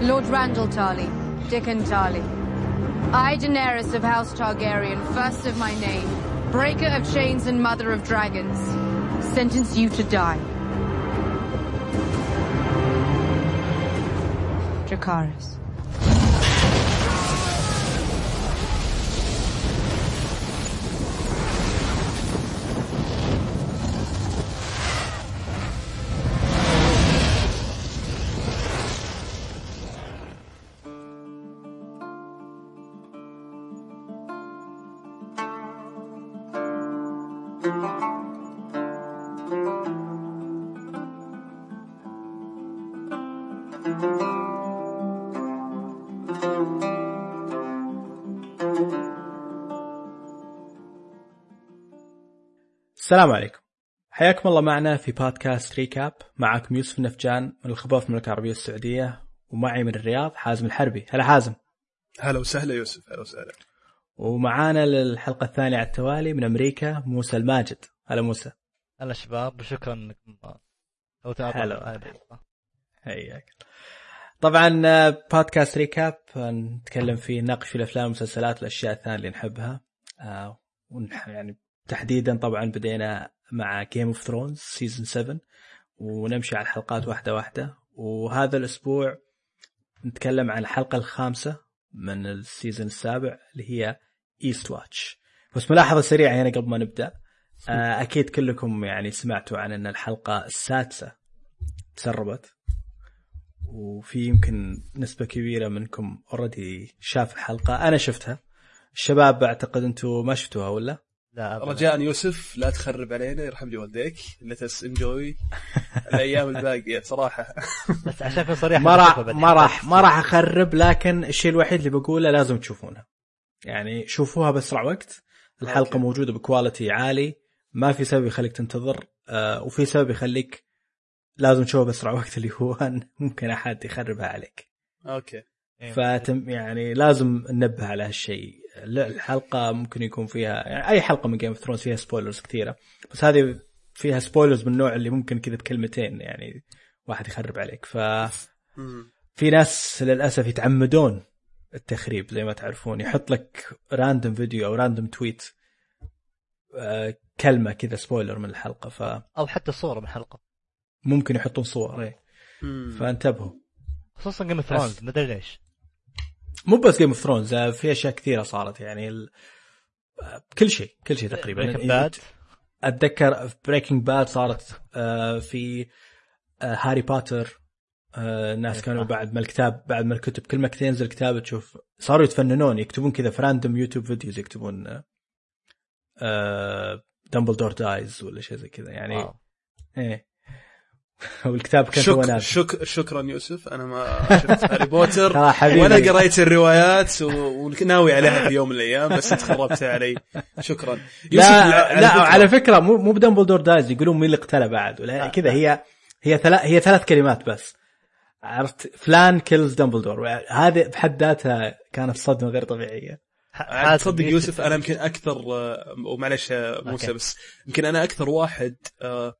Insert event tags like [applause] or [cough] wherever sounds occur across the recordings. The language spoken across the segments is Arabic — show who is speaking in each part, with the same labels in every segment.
Speaker 1: Lord Randall Tarley, Dickon Tarley. I, Daenerys of House Targaryen, first of my name, breaker of chains and mother of dragons, sentence you to die. Dracarys.
Speaker 2: السلام عليكم. حياكم الله معنا في بودكاست Recap. معكم يوسف النفجان من الخبر في المملكة العربية السعودية ومعي من الرياض حازم الحربي. هلا حازم.
Speaker 3: هلا وسهلا يوسف هلا وسهلا.
Speaker 2: ومعانا للحلقة الثانية على التوالي من أمريكا موسى الماجد. هلا موسى.
Speaker 4: هلا شباب وشكرا انكم أو
Speaker 2: هلا. حياك. طبعا آه، بودكاست Recap آه، نتكلم فيه نناقش في الأفلام والمسلسلات والاشياء الثانية اللي نحبها. آه، ونح يعني تحديدا طبعا بدينا مع Game of Thrones season 7 ونمشي على الحلقات واحدة واحدة. وهذا الأسبوع نتكلم عن الحلقة الخامسة من ال season السابع اللي هي Eastwatch بس ملاحظة سريعة هنا قبل ما نبدأ. آه، أكيد كلكم يعني سمعتوا عن إن الحلقة السادسة تسربت. وفي يمكن نسبة كبيرة منكم already شاف الحلقة. أنا شفتها. الشباب أعتقد أنتم ما شفتوها ولا؟
Speaker 4: لا أبداً.
Speaker 3: رجاء يوسف لا تخرب علينا يرحم لي والديك let's enjoy الأيام الباقية صراحة
Speaker 4: بس عشان أكون صريح
Speaker 2: ما راح ما راح. ما راح أخرب لكن الشيء الوحيد اللي بقوله لازم تشوفونها يعني شوفوها بأسرع وقت الحلقة
Speaker 3: okay.
Speaker 2: موجودة ب quality عالي ما في سبب يخليك تنتظر آه وفي سبب يخليك لازم تشوفها بأسرع وقت اللي هو أن [laughs] ممكن أحد يخربها عليك
Speaker 3: okay
Speaker 4: إيه.
Speaker 2: فتم يعني لازم ننبه على هالشيء الحلقة ممكن يكون فيها يعني أي حلقة من Game of Thrones فيها spoilers كثيرة. بس هذه فيها spoilers من النوع اللي ممكن كذا بكلمتين يعني واحد يخرب عليك. ف. في ناس للأسف يتعمدون التخريب زي ما تعرفون. يحط لك random فيديو أو random tweet آه، كلمة كذا spoiler من الحلقة. فممكن
Speaker 4: أو حتى صوره من الحلقة.
Speaker 2: يحطون صور إيه.
Speaker 3: مم.
Speaker 2: فانتبهوا.
Speaker 4: خصوصا Game of Thrones ما أدري ليش.
Speaker 2: مو بس Game of Thrones في أشياء كثيرة صارت يعني ال... آه، كل شيء كل شيء تقريبا
Speaker 4: Breaking Bad
Speaker 2: أتذكر في Breaking Bad صارت آه، في آه، Harry Potter آه، الناس
Speaker 4: إيه،
Speaker 2: كانوا. بعد ما الكتاب بعد ما الكتب كل ما تنزل كتاب تشوف صاروا يتفننون يكتبون كذا في random YouTube videos يكتبون آه، آه، Dumbledore dies ولا شيء زي كذا يعني
Speaker 4: wow.
Speaker 2: إيه [laughs] والكتاب كان
Speaker 3: شك...
Speaker 2: نازل
Speaker 3: شك... شكرا يوسف أنا ما شفت
Speaker 2: Harry Potter. [laughs]
Speaker 3: وأنا قريت الروايات و- وناوي عليها في يوم من الأيام بس انت خربتها علي. شكرا. يوسف
Speaker 2: لا لا
Speaker 3: فكرة-
Speaker 2: على فكرة مو مو ب Dumbledore dies يقولون مين اللي قتله بعد ولا
Speaker 4: لا،
Speaker 2: كذا. هي هي ثلاث هي ثلاث كلمات بس. عرفت؟ فلان kills Dumbledore هذه بحد ذاتها كانت صدمة غير
Speaker 3: طبيعية. تصدق يوسف أنا يمكن أكثر آه، ومعلش آه، موسى
Speaker 4: okay.
Speaker 3: بس يمكن أنا أكثر واحد آه،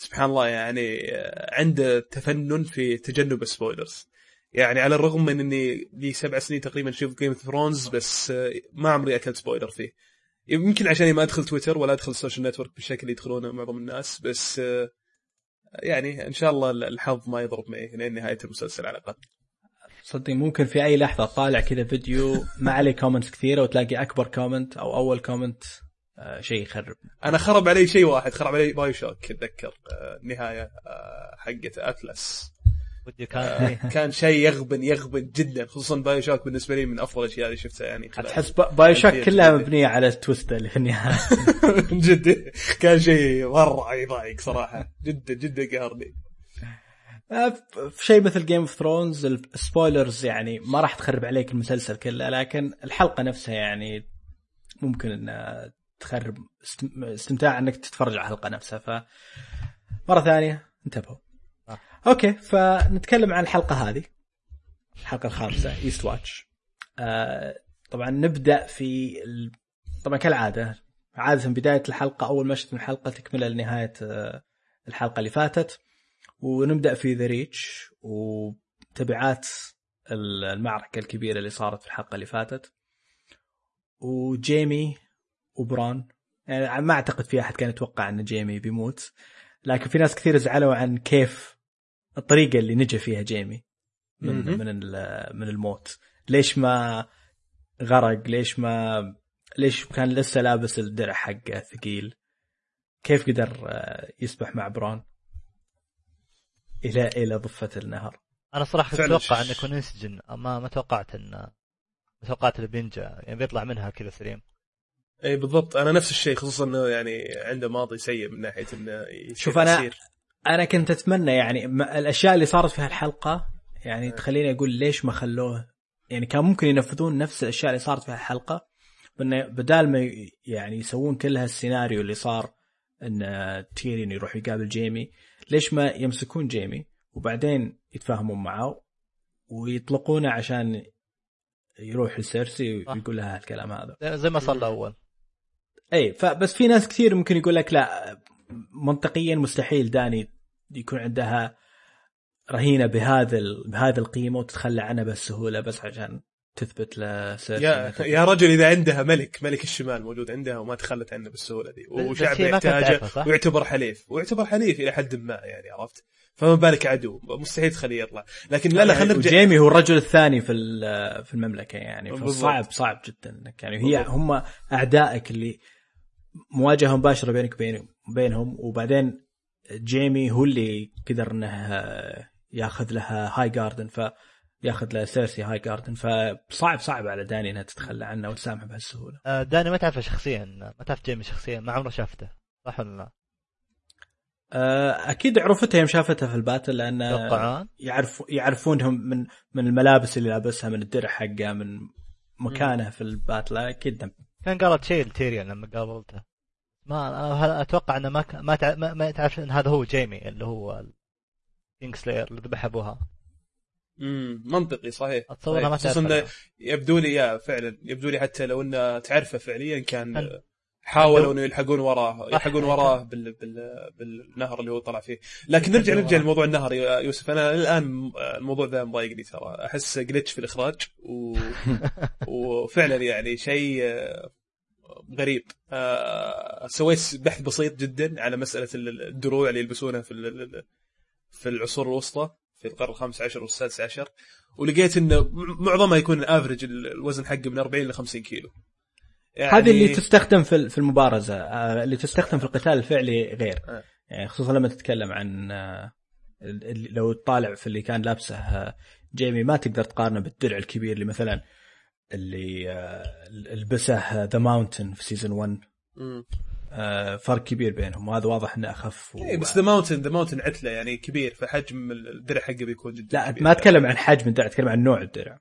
Speaker 3: سبحان الله يعني آه، عنده تفنن في تجنب ال spoilers يعني على الرغم من إني لي سبع سنين تقريبا أشوف Game of Thrones بس آه، ما عمري أكلت spoiler فيه. يمكن عشان ما أدخل تويتر ولا أدخل ال social network بالشكل اللي يدخلونه معظم الناس بس آه، يعني إن شاء الله الحظ ما يضرب معي لين نهاية المسلسل على الأقل.
Speaker 2: صدق ممكن في أي لحظة طالع كذا فيديو ما عليه comments كثيرة وتلاقي أكبر comment أو أول comment شيء يخرب
Speaker 3: أنا خرب علي شيء واحد خرب علي BioShock أتذكر آه، النهاية آه، حقت اتلس
Speaker 4: كان
Speaker 3: آه،. كان شيء يغبن يغبن جدا خصوصا BioShock بالنسبة لي من أفضل الأشياء اللي شفتها يعني
Speaker 2: تحس با-
Speaker 3: BioShock
Speaker 2: كلها
Speaker 3: جداً.
Speaker 2: مبنية على ال twist اللي في النهاية [laughs]
Speaker 3: من جد كان شيء مرة يضايق صراحة جدا جدا قهرني
Speaker 2: آه، في شيء مثل Game of Thrones ال spoilers يعني ما راح تخرب عليك المسلسل كله لكن الحلقة نفسها يعني ممكن إنها تخرب استم- استمتاع انك تتفرج على الحلقة نفسها ف مرة ثانية انتبهوا.
Speaker 4: آه.
Speaker 2: okay فنتكلم عن الحلقة هذه الحلقة الخامسة Eastwatch آه طبعا نبدأ في ال... طبعا كالعادة عادة بداية الحلقة أول مشهد من الحلقة تكملة لنهاية آه الحلقة اللي فاتت. ونبدأ في The Reach تبعات المعركة الكبيرة اللي صارت في الحلقة اللي فاتت. وجيمي وبرون. يعني ما أعتقد في أحد كان يتوقع إن جيمي بيموت. لكن في ناس كثير زعلوا عن كيف الطريقة اللي نجا فيها جيمي من
Speaker 3: مهم.
Speaker 2: من ال- من الموت. ليش ما غرق؟ ليش ما ليش كان لسه لابس الدرع حقه ثقيل؟ كيف قدر آه، يسبح مع بران إلى إلى ضفة النهر؟
Speaker 4: أنا صراحة كنت
Speaker 3: أتوقع
Speaker 4: إنه يكون ينسجن ما ما توقعت انه ما توقعت إنه بينجا. يعني بيطلع منها كذا سليم.
Speaker 3: اي بالضبط. أنا نفس الشيء خصوصا إنه يعني عنده ماضي سيء من ناحية إنه يصير
Speaker 2: شوف أنا-
Speaker 3: أسير.
Speaker 2: أنا كنت أتمنى يعني الأشياء اللي صارت في هالحلقة يعني تخليني أقول ليش ما خلوه؟ يعني كان ممكن ينفذون نفس الأشياء اللي صارت في هالحلقة بأنه بدال ما يعني يسوون كل هالسيناريو اللي صار إن تيرين يروح يقابل جيمي ليش ما يمسكون جيمي وبعدين يتفاهمون معه ويطلقونه عشان يروح لسيرسي. ويقول لها الكلام هذا؟
Speaker 4: زي ما صار الأول.
Speaker 2: اي فبس في ناس كثير ممكن يقول لك لا منطقيا مستحيل داني يكون عندها رهينة بهذا ال- بهذه القيمة وتتخلى عنها بهالسهولة بس عشان تثبت لسيرسي
Speaker 3: يا يا رجل إذا عندها ملك ملك الشمال موجود عندها وما تخلت عنه بالسهولة دي.
Speaker 4: كانت
Speaker 3: يحتاجه؟ ويعتبر حليف. ويعتبر حليف إلى حد ما يعني عرفت؟ فما بالك عدو. مستحيل تخليه يطلع. لكن لا لا خلينا نرجع
Speaker 2: وجيمي هو الرجل الثاني في ال- في المملكة يعني. فصعب صعب جدا. انك يعني هي. هم أعدائك اللي مواجهة مباشرة بينك وبين بينهم وبعدين جيمي هو اللي قدر إنه ياخذ لها Highgarden فياخذ لها سيرسي Highgarden فصعب صعب على داني إنها تتخلى عنه وتسامحه بهالسهولة.
Speaker 4: آه، داني ما تعرفه شخصيا ما تعرف جيمي شخصيا ما عمره شافته صح ولا لا؟
Speaker 2: آه، أكيد عرفتها يوم شافتها في ال battle
Speaker 4: لأن
Speaker 2: يعرف يعرفونهم من من الملابس اللي لابسها من الدرع حقه من مكانه في ال battle أكيد
Speaker 4: كان قالت شيء لتيريون لما قابلته ما أتوقع إنه ما ك- ما تع- ما, ما تعرف إن هذا هو جيمي اللي هو Kingslayer اللي ذبح أبوها.
Speaker 3: امم منطقي صحيح.
Speaker 4: اتصورها ما
Speaker 3: خصوصا
Speaker 4: تعرف.
Speaker 3: يبدو لي يا فعلا يبدو لي حتى لو إنه تعرفه فعليا كان حاولوا انه يلحقون وراه. يلحقون وراه بال... بال... بالنهر اللي هو طلع فيه. لكن نرجع نرجع. لموضوع النهر يا يوسف. أنا الآن الموضوع ذا مضايقني ترى. أحس glitch في الإخراج و... [laughs] وفعلا يعني شيء آه، غريب. آه، سويت بحث بسيط جدا على مسألة الدروع اللي يلبسونها في ال- في العصور الوسطى في القرن الخامس عشر والسادس عشر. ولقيت إنه معظمها يكون average الوزن حقه من 40 ل 50 كيلو. يعني
Speaker 2: هذه اللي تستخدم في في المبارزة آه، اللي تستخدم في القتال الفعلي غير
Speaker 3: آه.
Speaker 2: يعني خصوصا لما تتكلم عن آه، لو تطالع في اللي كان لابسه جيمي ما تقدر تقارنه بالدرع الكبير اللي مثلا اللي لبسه The Mountain في season 1
Speaker 3: مم.
Speaker 2: آه، فرق كبير بينهم وهذا واضح إنه أخف و...
Speaker 3: إيه بس ذا ماونتن ذا ماونتن عتلة يعني كبير فحجم الدرع حقه بيكون جدا
Speaker 2: لا
Speaker 3: كبير.
Speaker 2: ما أتكلم عن حجم الدرع أتكلم عن نوع الدرع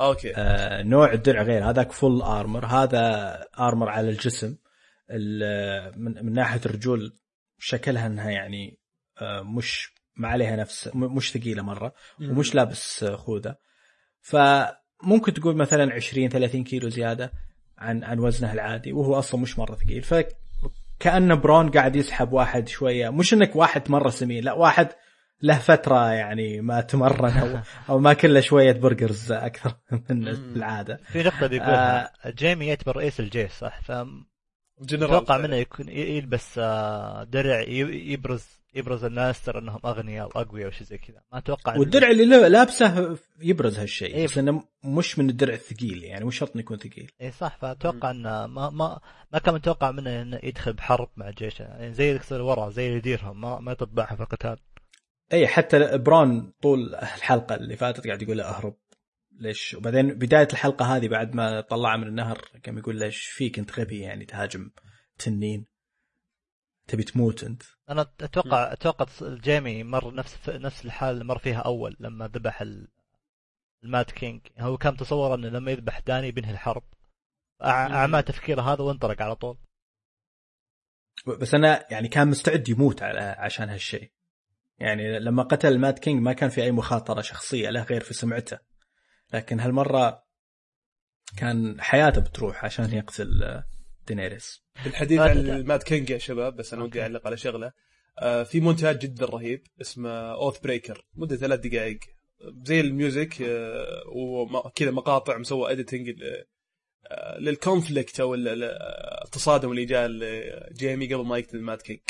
Speaker 3: okay.
Speaker 2: آه، نوع الدرع غير. هذاك full armor هذا armor على الجسم. ال- من, من ناحية الرجول شكلها إنها يعني آه، مش ما عليها نفس مش ثقيلة
Speaker 3: مرة.
Speaker 2: ومش لابس خوذة. فممكن تقول مثلا 20 30 كيلو زيادة عن عن وزنه العادي وهو أصلا مش مرة ثقيل. فكأن برون قاعد يسحب واحد شوية. مش إنك واحد مرة سمين لا واحد له فترة يعني ما تمرن أو [laughs] أو ما كله شوية burgers أكثر [laughs] من. العادة.
Speaker 4: في نقطة بيقولها جيمي يعتبر رئيس الجيش صح؟
Speaker 3: جنرال.
Speaker 4: فأتوقع منه يكون يلبس آه، درع يبرز يبرز الناس ترى إنهم أغنياء وأقوياء وشي زي كذا. ما أتوقع
Speaker 2: والدرع اللي لا- لابسه يبرز هالشيء
Speaker 4: إيه.
Speaker 2: بس إنه مش من الدرع الثقيل يعني مش شرط إنه يكون ثقيل.
Speaker 4: اي صح. فأتوقع إنه ما ما ما كان متوقع منه إنه يدخل بحرب مع جيشه يعني زي اللي يصير ورا زي اللي يديرهم ما ما يطبعها في القتال.
Speaker 2: اي حتى برون طول الحلقة اللي فاتت قاعد يقول له أهرب ليش؟ وبعدين بداية الحلقة هذه بعد ما طلعه من النهر كان يقول له إيش فيك أنت غبي يعني تهاجم تنين تبي تموت أنت.
Speaker 4: أنا أتوقع أتوقع جيمي مر نفس نفس الحال اللي مر فيها أول لما ذبح ال- ال Mad King. هو كان تصور إنه لما يذبح داني بينهي الحرب. أعمى تفكيره هذا وانطلق على طول.
Speaker 2: بس أنا يعني كان مستعد يموت على عشان هالشيء. يعني لما قتل Mad King ما كان في أي مخاطرة شخصية له غير في سمعته. لكن هالمرة كان حياته بتروح عشان يقتل آه، دينيريس.
Speaker 3: بالحديث
Speaker 4: ما
Speaker 3: عن. المات كينج يا شباب بس أنا ودي. أعلق على شغلة. آه في مونتاج جدا رهيب اسمه Oathbreaker مدة ثلاث دقائق. زي الميوزك وكذا مقاطع مسوى اديتنج للكونفليكت أو ال- ال- التصادم اللي جاء لجيمي قبل ما يقتل مات كينج.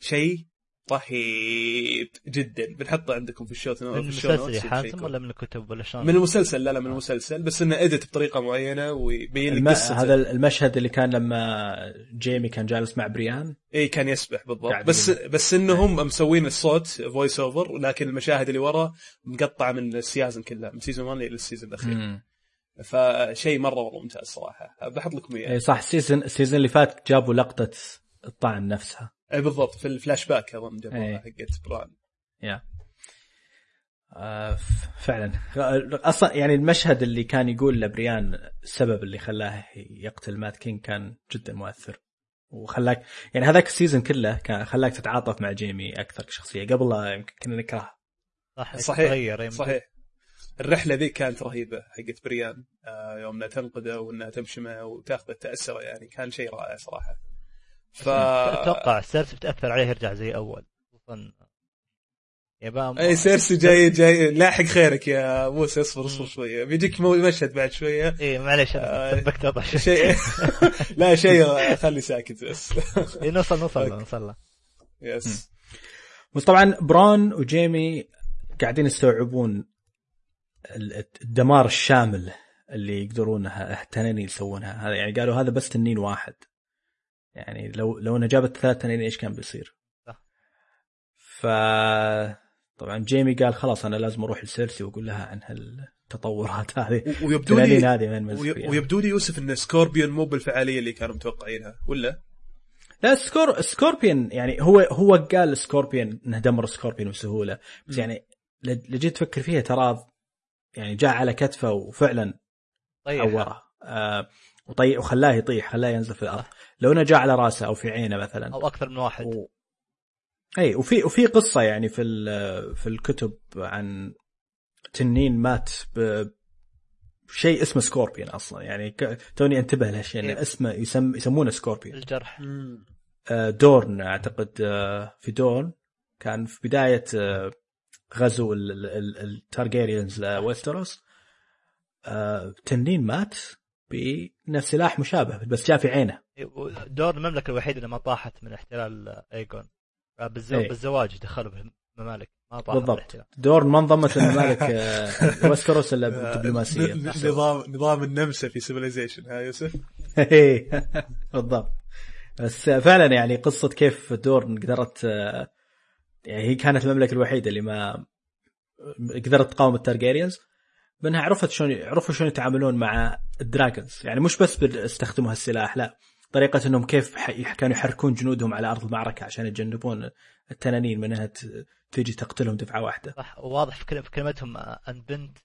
Speaker 3: شيء رهيب جدا بنحطه عندكم في الشوت
Speaker 4: من
Speaker 3: في الشو
Speaker 4: المسلسل حاتم. ولا من الكتب ولا شلون؟
Speaker 3: من المسلسل لا لا من المسلسل بس إنه ادت بطريقة معينة ويبين لك. قصته
Speaker 2: هذا المشهد اللي كان لما جيمي كان جالس مع بريان
Speaker 3: اي إيه، كان يسبح بالضبط. بس بس إنهم مسوين الصوت فويس اوفر ولكن المشاهد اللي ورا مقطعة من ال seasons كلها من season 1 لل season الأخير
Speaker 2: مم.
Speaker 3: فشيء مرة والله ممتاز صراحة بحط لكم إياه
Speaker 2: اي صح ال season ال season اللي فات جابوا لقطة الطعن نفسها
Speaker 3: اي بالضبط في الفلاش باك اظن جابوها. حقت بريان
Speaker 2: يا. آه فعلا. أصلا يعني المشهد اللي كان يقول لبريان السبب اللي خلاه يقتل Mad King كان جدا مؤثر. وخلاك يعني هذاك ال season كله كان خلاك تتعاطف مع جيمي أكثر كشخصية. قبل لا يمكن كنا نكرهه
Speaker 4: صح
Speaker 3: صحيح
Speaker 4: تغير.
Speaker 3: صحيح. الرحلة ذي كانت رهيبة حقت بريان. آه يوم انها تنقذه وإنها تمشي معه وتاخذ تاثره يعني كان شيء رائع صراحة. ف
Speaker 4: أتوقع سيرسي بتأثر عليه يرجع زي أول. خصوصا يبقى
Speaker 3: أي سيرسي جاي جاي لاحق خيرك يا موسى اصبر اصبر شوية بيجيك مو- مشهد بعد شوية
Speaker 4: اي معليش
Speaker 3: آه،
Speaker 4: أنا سبقت شوي.
Speaker 3: شيء [laughs] لا شيء خلي ساكت بس.
Speaker 4: إيه، نوصل نوصل نوصل.
Speaker 3: يس
Speaker 2: بس طبعا برون وجيمي قاعدين يستوعبون ال- الدمار الشامل اللي يقدرون التنانين يسوونها. هذا يعني قالوا هذا بس تنين واحد. يعني لو لو انه جابت ثلاث تنانين إيش كان بيصير؟
Speaker 4: صح.
Speaker 2: ف طبعا جيمي قال خلاص أنا لازم أروح لسيرسي وأقول لها عن هالتطورات [laughs] هذه
Speaker 3: ويبدو لي
Speaker 2: هذه من
Speaker 3: وي-. ويبدو لي يوسف إن scorpion مو بالفعالية اللي كانوا متوقعينها ولا؟
Speaker 2: لا scor- scorpion يعني هو هو قال scorpion إنه دمر scorpion بسهولة بس. يعني ل- لجيت تفكر فيها ترى يعني جاء على كتفه وفعلا
Speaker 4: طيب
Speaker 2: عوره آه وطي وخلاه يطيح خلاه ينزل في الأرض لو انه جاء على راسه أو في عينه مثلا.
Speaker 4: أو أكثر من واحد.
Speaker 2: و... إي وفي وفي قصة يعني في ال- في الكتب عن تنين مات ب شيء اسمه scorpion أصلا. يعني ك... توني انتبه لهالشيء انه
Speaker 4: إيه.
Speaker 2: اسمه يسم... يسمونه scorpion
Speaker 4: الجرح.
Speaker 2: آه، دورن أعتقد آه، في دورن. كان في بداية آه، غزو ال- ال- ال- التارجيريانز لويستروس. تنين مات. بنفس سلاح مشابه بس جاء في عينه.
Speaker 4: إيه، دور المملكة الوحيدة اللي ما طاحت من احتلال ايجون بالزو...
Speaker 2: إيه.
Speaker 4: بالزواج دخلوا بالممالك ما طاحوا
Speaker 2: بالضبط. دورن ما انضمت الممالك آه، [laughs] ويستروس إلا بالدبلوماسية.
Speaker 3: ن- نظام نظام النمسا في Civilization ها يوسف؟ [laughs]
Speaker 2: بالضبط. بس فعلا يعني قصة كيف دورن قدرت آه، يعني هي كانت المملكة الوحيدة اللي ما قدرت تقاوم التارجيريانز. بأنها عرفت شلون عرفوا شلون يتعاملون مع ال dragons. يعني مش بس استخدموا هالسلاح لا. طريقة إنهم كيف كانوا يحركون جنودهم على أرض المعركة عشان يتجنبون التنانين من إنها ت- تيجي تقتلهم دفعة واحدة.
Speaker 4: صح وواضح في كلم- في كلمتهم unbent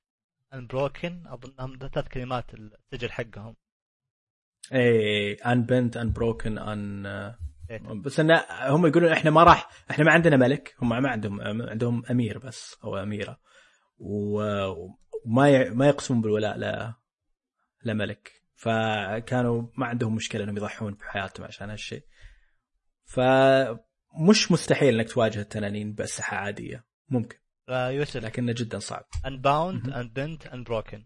Speaker 4: ان بروكن اظنهم ثلاث كلمات السجل حقهم.
Speaker 2: اي ان بنت ان بروكن ان. بس انه هم يقولون إحنا ما راح إحنا ما عندنا ملك. هم ما عندهم عندهم أمير بس أو أميرة. و- وما ي- ما يقسمون بالولاء ل لملك فكانوا ما عندهم مشكلة إنهم يضحون بحياتهم عشان هالشيء فمش مستحيل إنك تواجه التنانين بأسلحة عادية ممكن
Speaker 4: آه، يوسف
Speaker 2: لكنه جدا صعب
Speaker 4: unbowed
Speaker 2: مهم.
Speaker 4: unbent unbroken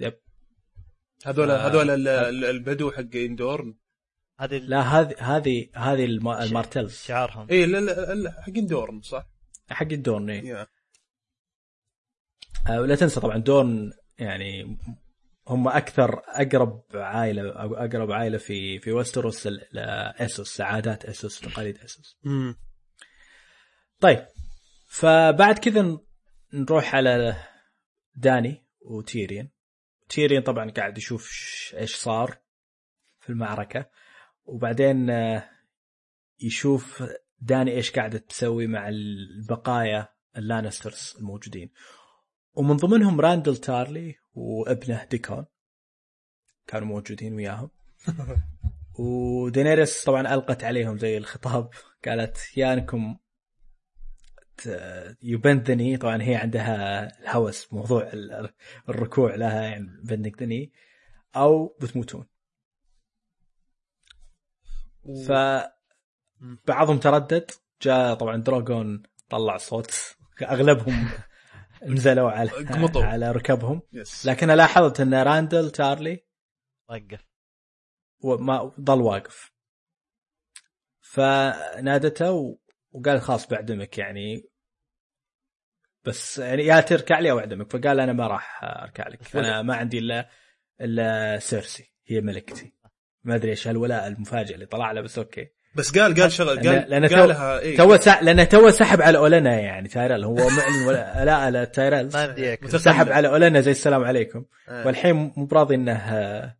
Speaker 2: yep
Speaker 3: هذول
Speaker 2: آه.
Speaker 3: هذول ال- ال- البدو حقين دورن
Speaker 4: هذه
Speaker 2: لا هذه هذه هذه الم- المارتلز
Speaker 4: شعارهم
Speaker 3: اي لا لا لا، حقين دورن صح؟
Speaker 2: حق الدورن إيه.
Speaker 3: yeah.
Speaker 2: آه، ولا تنسى طبعا دورن يعني هم أكثر أقرب عائلة أو أقرب عائلة في في ويستروس ل- لاسوس لعادات اسوس تقاليد اسوس
Speaker 3: مم.
Speaker 2: طيب فبعد كذا نروح على داني وتيريان تيريان طبعا قاعد يشوف إيش صار في المعركة. وبعدين آه، يشوف داني إيش قاعدة تسوي مع البقايا اللانسترز الموجودين. ومن ضمنهم راندل تارلي وابنه ديكون. كانوا موجودين وياهم. [laughs] ودينيريس طبعا ألقت عليهم زي الخطاب. قالت يا انكم ي bend the knee طبعا هي عندها الهوس بموضوع ال- الركوع لها يعني bend the knee أو بتموتون. ف بعضهم تردد. جاء طبعا دروجون طلع صوت. أغلبهم [laughs] نزلوا على [laughs]
Speaker 3: قمطوا.
Speaker 2: على ركبهم.
Speaker 3: yes
Speaker 2: لكن لاحظت إن راندل تارلي
Speaker 4: وقف.
Speaker 2: وما ضل واقف. فنادته و- وقال خلاص بعدمك يعني. بس يعني يا تركع لي أو أعدمك. فقال أنا ما راح أركع لك. أنا ما عندي الا إلا سيرسي. هي ملكتي. ما أدري إيش هالولاء المفاجئ اللي طلع له بس أوكي.
Speaker 3: بس قال قال شغل
Speaker 2: لأن-
Speaker 3: قال
Speaker 2: لأن تو-
Speaker 3: قالها إيه.
Speaker 2: تو. لأنه تو سحب على أولنا يعني تايرل هو معلن ولا لا لا تايرل سحب على أولنا زي السلام عليكم.
Speaker 3: آه.
Speaker 2: والحين مو براضي إنه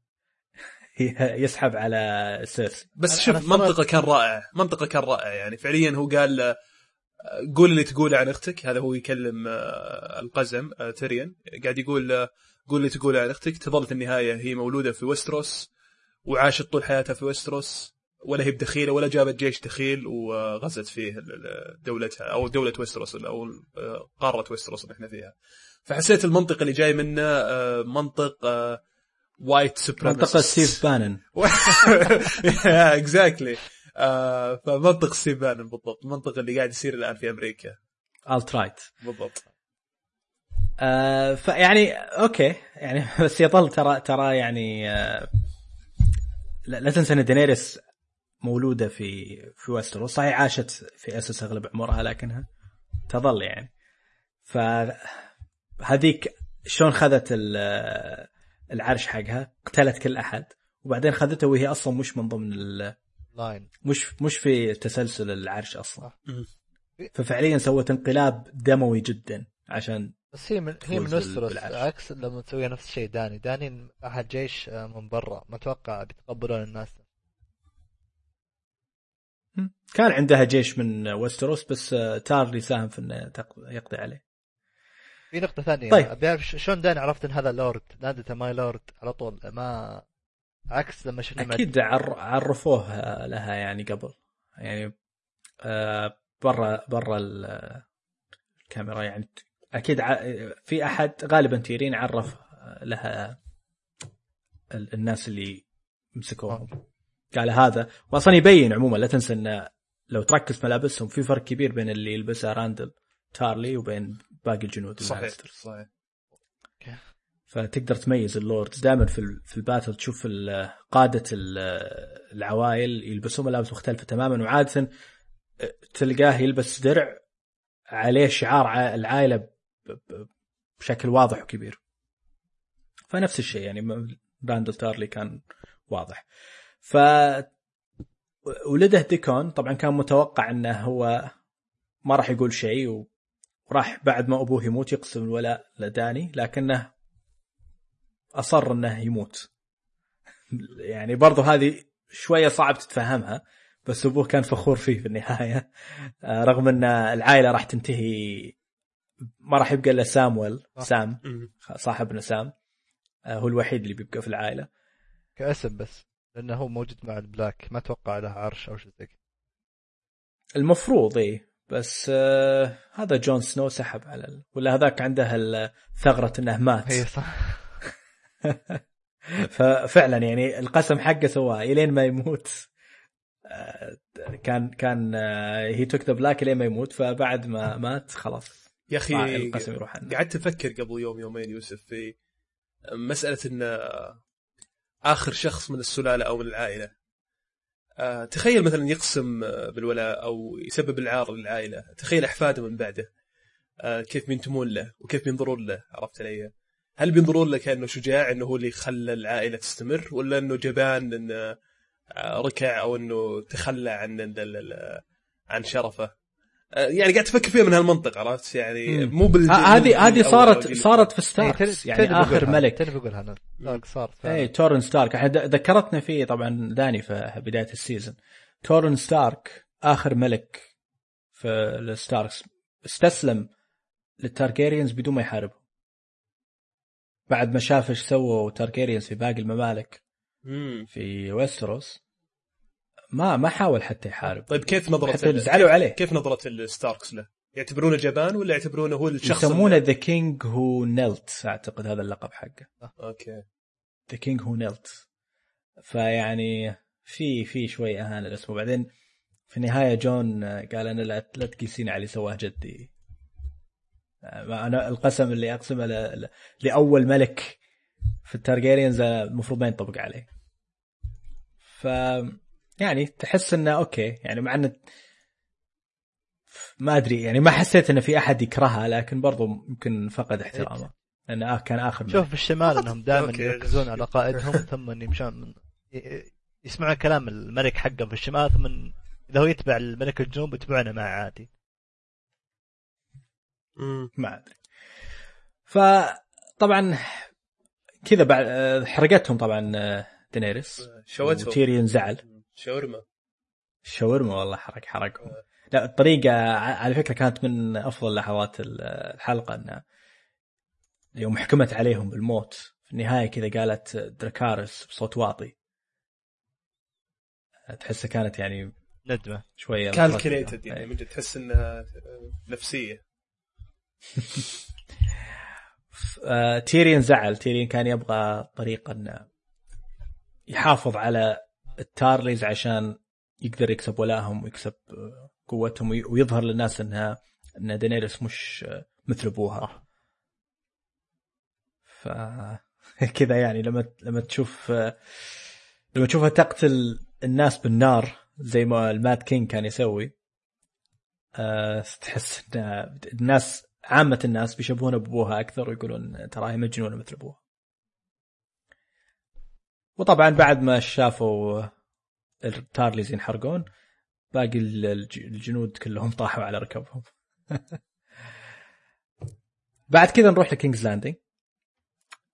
Speaker 2: [laughs] يسحب على سيرسي
Speaker 3: بس شوف منطقة كان رائع. منطقة كان رائع يعني. فعليا هو قال آه، قول اللي تقوله عن أختك. هذا هو يكلم آه، القزم آه، تيريان قاعد يقول قول اللي تقوله عن أختك. تظل في النهاية هي مولودة في ويستروس وعاشت طول حياتها في ويستروس ولا هي بدخيله ولا جابت جيش دخيل وغزت فيه دولتها أو دولة ويستروس أو آه، قارة ويستروس اللي إحنا فيها. فحسيت المنطق اللي جاي منه آه، منطق white supremacist
Speaker 2: منطقة ستيف بانن.
Speaker 3: exactly [laughs] ف منطق ستيف بانن بالضبط. المنطق اللي قاعد يصير الآن في
Speaker 2: أمريكا. alt-right
Speaker 3: بالضبط.
Speaker 2: آه فيعني okay. يعني [laughs] بس يظل ترى ترى يعني آه لا, لا تنسى إن دينيريس مولودة في في ويسترو صحيح عاشت في أسس أغلب عمرها لكنها تظل يعني. ف هذيك شلون خذت ال- العرش حقها قتلت كل أحد وبعدين خذته وهي أصلا مش من ضمن ال...
Speaker 4: لاين
Speaker 2: مش مش في تسلسل العرش
Speaker 3: أصلا.
Speaker 2: ففعليا سوت انقلاب دموي جدا عشان
Speaker 4: بس هي من هي من وستروس. عكس لما تسوي نفس الشيء داني. داني أحد جيش آه، من برا. ما أتوقع بيتقبلون الناس.
Speaker 2: كان عندها جيش من ويستروس بس آه، تارلي ساهم في إنه يقضي عليه.
Speaker 4: في نقطة ثانية.
Speaker 2: طيب.
Speaker 4: بعرف ش- شلون داني عرفت إن هذا لورد؟ نادته my lord على طول. ما عكس لما شفنا
Speaker 2: أكيد عر... عرفوه آه، لها يعني قبل. يعني آه، برا برا ال- الكاميرا يعني. أكيد ع... في أحد غالبا تيرين عرف لها ال- الناس اللي مسكوهم. قال هذا. واصلا يبين عموما لا تنسى انه لو تركز في ملابسهم في فرق كبير بين اللي يلبسها راندل تارلي وبين باقي الجنود
Speaker 3: صحيح. صحيح.
Speaker 2: فتقدر تميز ال lords دائما في ال- في ال battle تشوف قادة ال- العوائل يلبسون ملابس مختلفة تماما. وعادة تلقاه يلبس درع عليه شعار العائلة بشكل واضح وكبير. فنفس الشيء يعني راندل تارلي كان واضح. ف ولده ديكون طبعا كان متوقع إنه هو ما راح يقول شيء و- وراح بعد ما أبوه يموت يقسم الولاء لداني لكنه أصر إنه يموت. [laughs] يعني برضو هذه شوية صعب تتفهمها بس أبوه كان فخور فيه في النهاية. [laughs] آه، رغم إن العائلة راح تنتهي ما راح يبقى إلا سامويل سام. صاحبنا سام آه، هو الوحيد اللي بيبقى في العائلة.
Speaker 4: كاسم بس. لأنه هو موجود مع ال black. ما أتوقع له عرش أو شيء زي كذا.
Speaker 2: المفروض إيه. بس آه هذا جون سنو سحب على ال... ولا هذاك عنده ثغره إنه مات.
Speaker 4: هي صح. [laughs]
Speaker 2: ففعلا يعني القسم حقه سواه إلين ما يموت. آه، كان كان هي took the black إلين ما يموت فبعد ما مات خلاص.
Speaker 3: يا
Speaker 2: أخي القسم يروح عنه.
Speaker 3: قعدت أفكر قبل يوم يومين يوسف في مسألة إن آخر شخص من السلالة أو من العائلة. آه، تخيل مثلا يقسم آه، بالولاء أو يسبب العار للعائلة. تخيل أحفاده من بعده. آه، كيف بينتمون له وكيف بينظرون له عرفت علي؟ هل بينظرون له كأنه شجاع إنه هو اللي خلى العائلة تستمر ولا إنه جبان إنه ركع أو إنه تخلى عن عن شرفه؟ يعني قاعد أفكر فيها من هالمنطق عرفت؟ يعني. مو بال
Speaker 2: هذه هذه صارت
Speaker 3: أو
Speaker 2: صارت في
Speaker 4: إيه،
Speaker 2: ستاركس
Speaker 4: تل-
Speaker 2: يعني
Speaker 4: آخر
Speaker 2: ملك.
Speaker 4: تل بقولها أنا. ستارك صار فعلاً.
Speaker 2: اي تورن ستارك. إحنا ذكرتنا فيه طبعا داني في بداية ال season. تورن ستارك آخر ملك في الستاركس. استسلم للتارجيريانز بدون ما يحاربهم بعد ما شاف إيش سووا تارجيريانز في باقي الممالك
Speaker 3: مم.
Speaker 2: في ويستروس ما ما حاول حتى يحارب.
Speaker 3: طيب كيف نظرة
Speaker 2: حتى زعلوا عليه.
Speaker 3: كيف نظرة الستاركس له؟ يعتبرونه جبان ولا يعتبرونه هو الشخص
Speaker 2: يسمونه the king who knelt أعتقد هذا اللقب حقه.
Speaker 3: أوكي.
Speaker 2: the king who knelt فيعني في في شوي أهانة الاسم وبعدين في النهاية جون قال أنا لا لا تقيسين على اللي سواه جدي. آه، أنا القسم اللي أقسمه ل- لأول ملك في التارجيريانز المفروض ما ينطبق عليه. ف يعني تحس إنه أوكي يعني مع إنه ما أدري يعني ما حسيت إنه في أحد يكرهها لكن برضو يمكن فقد احترامه لأنه آه كان آخر
Speaker 4: شوف. في الشمال إنهم دائما. يركزون على قائدهم [laughs] ثم يمشون يسمعون كلام الملك حقهم في الشمال ثم إذا هو يتبع الملك الجنوب يتبعونه معه عادي.
Speaker 2: ما أدري فطبعا كذا بعد آه، حرقتهم طبعا آه، دينيريس
Speaker 3: شوتهم
Speaker 2: وتيريون زعل
Speaker 3: شاورما.
Speaker 2: الشاورما والله حرق حرقهم لا الطريقة على فكرة كانت من أفضل لحظات ال- الحلقة أنها يوم حكمت عليهم بالموت في النهاية كذا قالت دراكارس بصوت واطي. تحسها كانت يعني
Speaker 4: ندمة.
Speaker 2: شوية
Speaker 3: calculated يعني
Speaker 2: إيه.
Speaker 3: من جد تحس إنها نفسية. [laughs]
Speaker 2: آه، تيريون زعل. تيريون كان يبغى طريقة انه يحافظ على التارليز عشان يقدر يكسب ولاهم ويكسب آه، قوتهم وي- ويظهر للناس إنها إن دينيريس مش آه، مثل أبوها ف [laughs] كذا يعني لما لما تشوف آه، لما تشوفها تقتل الناس بالنار زي ما ال Mad King كان يسوي تحس ان الناس عامة الناس بيشبهون بابوها أكثر ويقولون ترى هي مجنونة مثل أبوها. وطبعا بعد ما شافوا التارليز ينحرقون باقي الج- الجنود كلهم [laughs] طاحوا على ركبهم. [laughs] بعد كذا نروح لكينجز لاندنج.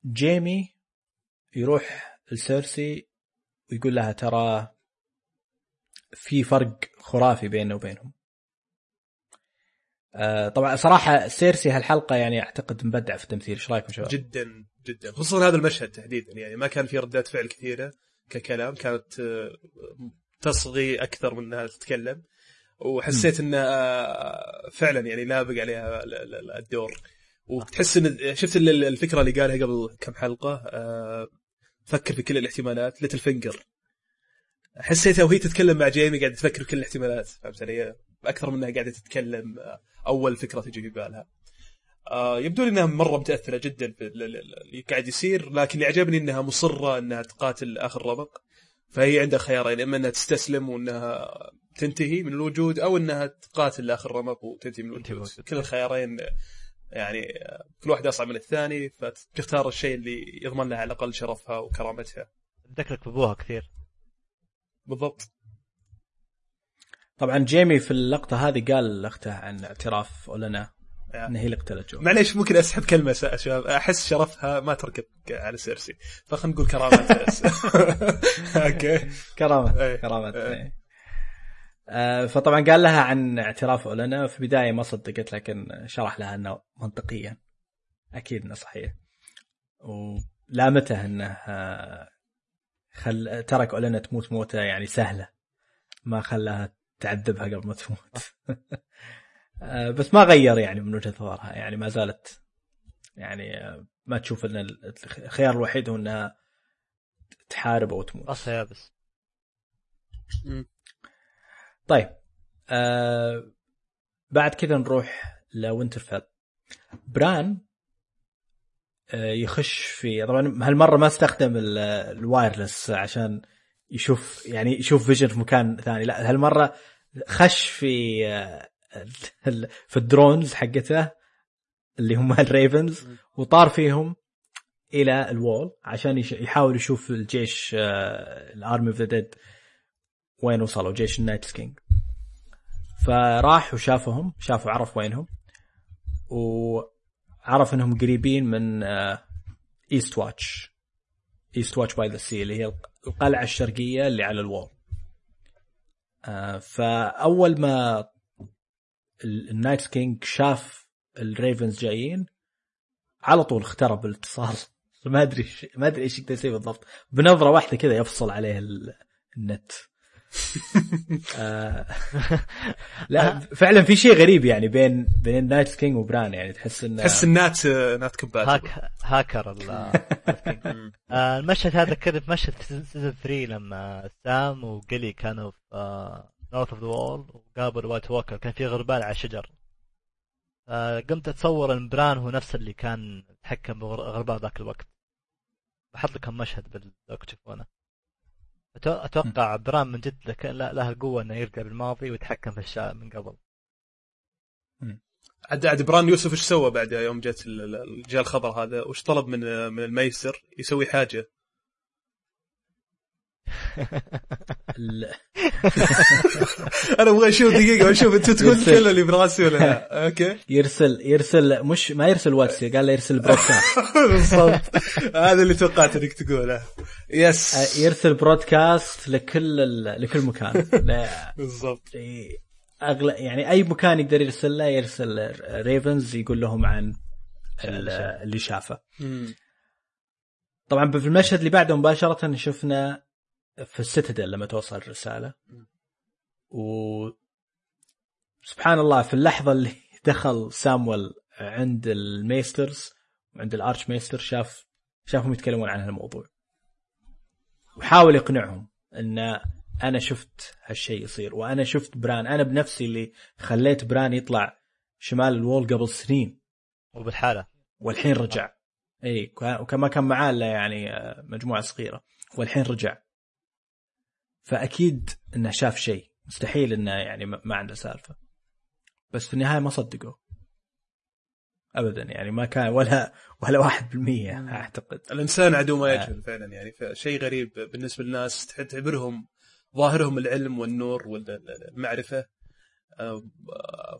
Speaker 2: جيمي يروح لسيرسي ويقول لها ترى في فرق خرافي بيننا وبينهم. آه، طبعا صراحة سيرسي هالحلقة يعني أعتقد مبدع في التمثيل إيش رأيكم شباب؟
Speaker 3: جدا جدا خصوصا هذا المشهد تحديدا يعني ما كان في ردات فعل كثيرة ككلام كانت آه، تصغي أكثر من إنها تتكلم وحسيت انها آه، فعلا يعني لابق عليها ال- ال- ال- الدور وتحس إن شفت ال- الفكرة اللي قالها قبل كم حلقة آه، فكر في كل الاحتمالات ليتل فينجر حسيتها وهي تتكلم مع جيمي قاعدة تفكر في كل الاحتمالات فهمت علي؟ أكثر منها قاعدة تتكلم أول فكرة تجي في بالها. آه، يبدو لي إنها مرة متأثرة جدا باللي قاعد يصير لكن اللي عجبني إنها مصرة إنها تقاتل آخر رمق فهي عندها خيارين إما إنها تستسلم وإنها تنتهي من الوجود أو إنها تقاتل لاخر رمق وتنتهي من
Speaker 4: تنتهي من
Speaker 3: الوجود. كل الخيارين يعني كل واحد اصعب من الثاني فتختار الشيء اللي يضمن لها على الأقل شرفها وكرامتها.
Speaker 4: ذكرك بأبوها كثير.
Speaker 3: بالضبط.
Speaker 2: طبعا جيمي في اللقطة هذه قال لاخته عن اعتراف اولنا. ان هي اللي قتلت جو
Speaker 3: معليش ممكن أسحب كلمة شباب أحس شرفها ما تركب على سيرسي. فخلينا نقول كرامتها بس [laughs] أوكي.
Speaker 2: كرامة
Speaker 3: إيه.
Speaker 2: كرامة
Speaker 3: إيه.
Speaker 2: إيه. آه، فطبعا قال لها عن اعتراف أولنا. في البداية ما صدقت لكن شرح لها إنه منطقيا. أكيد إنه صحيح. ولامته إنه آه، خل ترك أولنا تموت موتة يعني سهلة. ما خلاها تعذبها قبل ما تموت. آه، [laughs] بس ما غير يعني من وجهة نظرها. يعني ما زالت يعني آه، ما تشوف إن الخيار الوحيد هو إنها تحارب أو تموت.
Speaker 4: راسها يابس
Speaker 2: طيب آه بعد كذا نروح لوينترفيل. بران آه يخش في طبعا هالمرة ما استخدم ال- ال wireless عشان يشوف يعني يشوف vision في مكان ثاني. لا هالمرة خش في آه في ال drones حقته اللي هم ال ravens وطار فيهم إلى ال Wall عشان يحاول يشوف الجيش ال army of the dead وين وصلوا جيش ال Night's King. فراح وشافهم شافوا عرف وينهم وعرف إنهم قريبين من Eastwatch Eastwatch by the sea اللي هي القلعة الشرقية اللي على ال Wall. آه، فأول ما ال Night's King شاف ال ravens جايين على طول اخترب الاتصال [laughs] ما أدري ما أدري إيش يقدر يسوي بالضبط. بنظرة واحدة كذا يفصل عليه ال- النت. [laughs] آه، [laughs] لا فعلا في شيء غريب يعني بين بين Night's King وبران يعني. تحس إنه
Speaker 3: تحس ال net not
Speaker 4: compatible hack hacker آه، المشهد هذا كذا في مشهد season 3 لما سام وقلي كانوا في north of the wall وقابلوا White Walker كان في غربان على شجر. فقمت أتصور إن بران هو نفس اللي كان يتحكم بغربان ذاك الوقت. بحط لكم مشهد بال- لو تشوفونه أتوقع بران من جد لك- له القوه إنه يرجع بالماضي ويتحكم في الاشياء من قبل.
Speaker 3: عاد عاد بران يوسف إيش سوى بعد يوم جت ال- ال- الرجال الخضر هذا؟ وش طلب من من ال maester؟ يسوي
Speaker 2: حاجة. [laughs]
Speaker 3: أنا أبغى أشوف دقيقة أشوف أنت تقول
Speaker 2: يرسل.
Speaker 3: كل اللي براسي ولا لا. [laughs] okay.
Speaker 2: يرسل يرسل مش ما يرسل واتس قال له يرسل broadcast [laughs]
Speaker 3: بالضبط. هذا اللي توقعت إنك تقوله. yes
Speaker 2: آه، يرسل broadcast لكل ال... لكل مكان. لا-
Speaker 3: بالضبط.
Speaker 2: اغلى يعني أي مكان يقدر يرسل له يرسل ravens يقول لهم عن ال- اللي شافه. طبعا في المشهد اللي بعده مباشرة شفنا في ال Citadel لما توصل الرسالة. و سبحان الله في اللحظة اللي [laughs] دخل سامويل عند ال maesters وعند ال archmaester شاف شافهم يتكلمون عن هالموضوع. وحاول يقنعهم إن أنا شفت هالشيء يصير وأنا شفت بران. أنا بنفسي اللي خليت بران يطلع شمال ال wall قبل سنين.
Speaker 4: وبالحالة.
Speaker 2: والحين رجع. اي وكما كان معاه إلا يعني آه، مجموعة صغيرة. والحين رجع. فأكيد إنه شاف شيء. مستحيل إنه يعني ما ما عنده سالفة. بس في النهاية ما صدقوا. ابدا يعني ما كان ولا ولا واحد بالمية أعتقد.
Speaker 3: الإنسان عدو ما يجهل فعلا يعني. فشيء غريب بالنسبة للناس تعتبرهم ظاهرهم العلم والنور والمعرفة. آه،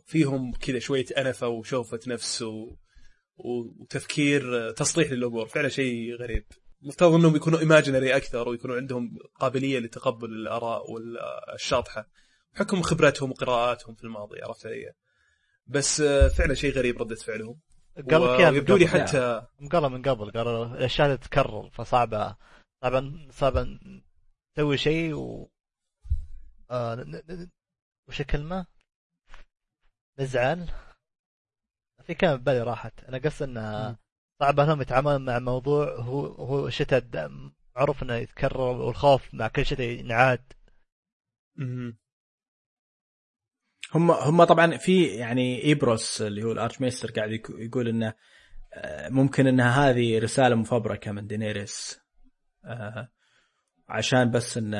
Speaker 3: فيهم كذا شوية أنفة وشوفة نفس. وتفكير آه، تصليح للأمور. فعلا شيء غريب. مفترض إنهم يكونوا ايماجينري أكثر ويكونوا عندهم قابلية لتقبل الآراء والشاطحة. بحكم خبرتهم وقراءاتهم في الماضي عرفت علي؟ بس آه، فعلا شيء غريب ردة فعلهم.
Speaker 4: قال لك إياه من
Speaker 3: ويبدو لي. حتى
Speaker 4: قالوا من قبل قالوا الأشياء تتكرر فصعبة صعبة صعبة تسوي شيء و آه وش الكلمة؟ نزعل. في كلمة ببالي راحت. أنا قصدي إنه صعب أنهم يتعاملون مع موضوع هو هو شتاء د- معروف إنه يتكرر والخوف مع كل شتاء ينعاد.
Speaker 2: هم هم طبعا في يعني ايبروس اللي هو ال archmaester قاعد يقول إنه آه، ممكن ان هذه رسالة مفبركة من دينيريس. آه، عشان بس إن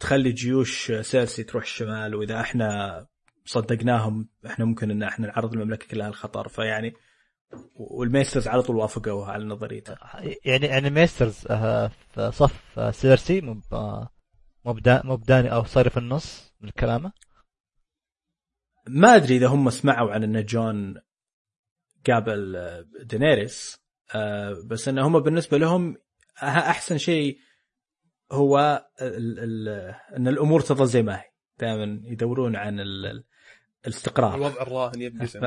Speaker 2: تخلي جيوش سيرسي تروح الشمال وإذا إحنا صدقناهم إحنا ممكن إن إحنا نعرض المملكة كلها للخطر فيعني وال maesters على طول وافقوا على نظريته.
Speaker 4: يعني يعني maesters في صف آه، سيرسي مو آه، مو بدا- مو بداني أو صار في النص من كلامه.
Speaker 2: ما أدري إذا هم سمعوا عن إن جون قابل آه، دينيريس بس إن هم بالنسبة لهم أحسن شيء هو ال ال إن الأمور تظل زي ما هي. دائما يدورون عن ال- ال- الاستقرار.
Speaker 3: الوضع الراهن يبدو
Speaker 2: ف...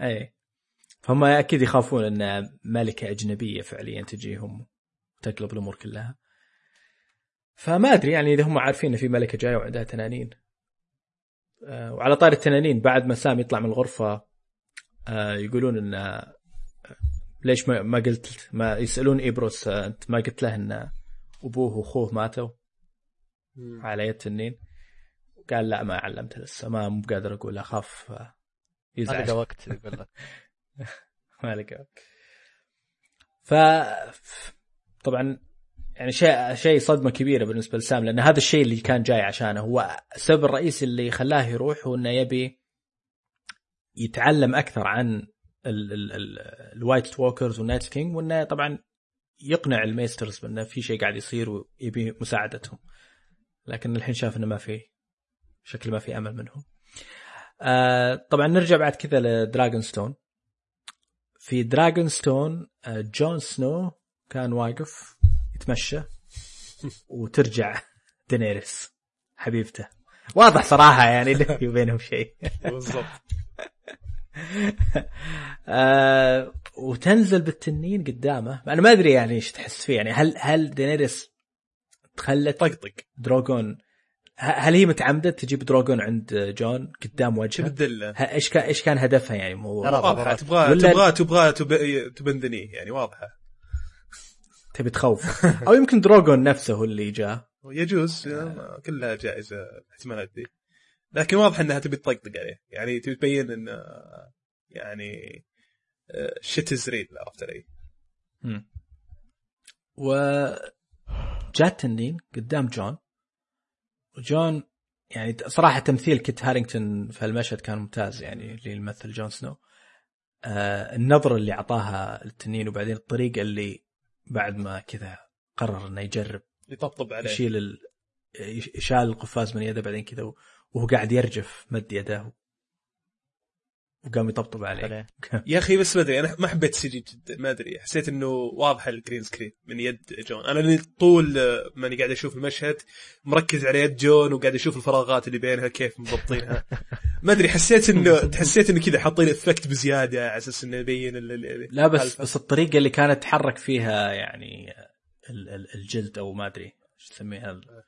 Speaker 2: اي فهم أكيد يخافون أن ملكة أجنبية فعليا تجيهم وتقلب الأمور كلها. فما أدري يعني إذا هم عارفين إن في ملكة جاية وعندها تنانين. آه، وعلى طار التنانين بعد ما سام يطلع من الغرفة آه، يقولون إن آه، ليش ما ما قلت ما يسألون ايبروس أنت ما قلت له إن أبوه وأخوه ماتوا. على يد تنين قال لا ما علمته لسه ما مو قادر
Speaker 4: أقول
Speaker 2: أخاف
Speaker 4: لقى وقت يقول لك. [laughs] [laughs]
Speaker 2: ما لقى ف طبعا يعني شيء شيء صدمة كبيرة بالنسبة لسام لأن هذا الشيء اللي كان جاي عشانه هو السبب الرئيسي اللي خلاه يروح هو إنه يبي يتعلم أكثر عن ال- ال- ال- ال White Walkers وال Night King وإنه طبعا يقنع ال maesters بأنه في شيء قاعد يصير ويبي مساعدتهم. لكن الحين شاف إنه ما في شكل ما في أمل منهم. آه طبعا نرجع بعد كذا لدراجون ستون في دراجون ستون جون سنو كان واقف يتمشى وترجع دينيريس حبيبته. واضح صراحة يعني إنه في بينهم شيء.
Speaker 3: بالضبط. [laughs]
Speaker 2: آه وتنزل بالتنين قدامه. أنا ما أدري يعني إيش تحس فيه. يعني هل هل دينيريس خلت
Speaker 3: طقطق.
Speaker 2: دروغون هل هي متعمدة؟ تجيب دروغون عند جون قدام وجهه؟ إيش كان إيش كان هدفها يعني الموضوع؟
Speaker 4: واضحة.
Speaker 3: تبغى تبغى تبغى تب- ت bend knee يعني واضحة.
Speaker 2: تبي تخوف. أو يمكن دروغون نفسه هو اللي جاء.
Speaker 3: يجوز. كلها جائزة الاحتمالات دي لكن واضح إنها تبي تطقطق عليه. يعني تبي تبين انه يعني shit is real عرفت علي؟
Speaker 2: و جات تنين قدام جون. وجون يعني صراحة تمثيل كيت هارينغتون في المشهد كان ممتاز يعني اللي يمثل جون سنو. آه النظرة اللي أعطاها للتنين وبعدين الطريقة اللي بعد ما كذا قرر إنه يجرب
Speaker 3: يطبطب عليه.
Speaker 2: يشيل ال... يشال القفاز من يده بعدين كذا وهو قاعد يرجف مد يده وقام يطبطب عليه
Speaker 4: عليه. [laughs]
Speaker 3: يا أخي بس ما أدري أنا ما حبيت ال CG جدا ما أدري حسيت إنه واضح ال green screen من يد جون أنا اللي طول ماني قاعد أشوف المشهد مركز على يد جون وقاعد أشوف الفراغات اللي بينها كيف مضبطينها [laughs] ما أدري حسيت إنه حسيت إنه كذا حاطين effect بزيادة على أساس إنه يبين ال- ال-
Speaker 2: لا بس
Speaker 3: الفا.
Speaker 2: بس الطريقة اللي كانت تحرك فيها يعني ال- ال- الجلد أو ما أدري إيش تسميها ال-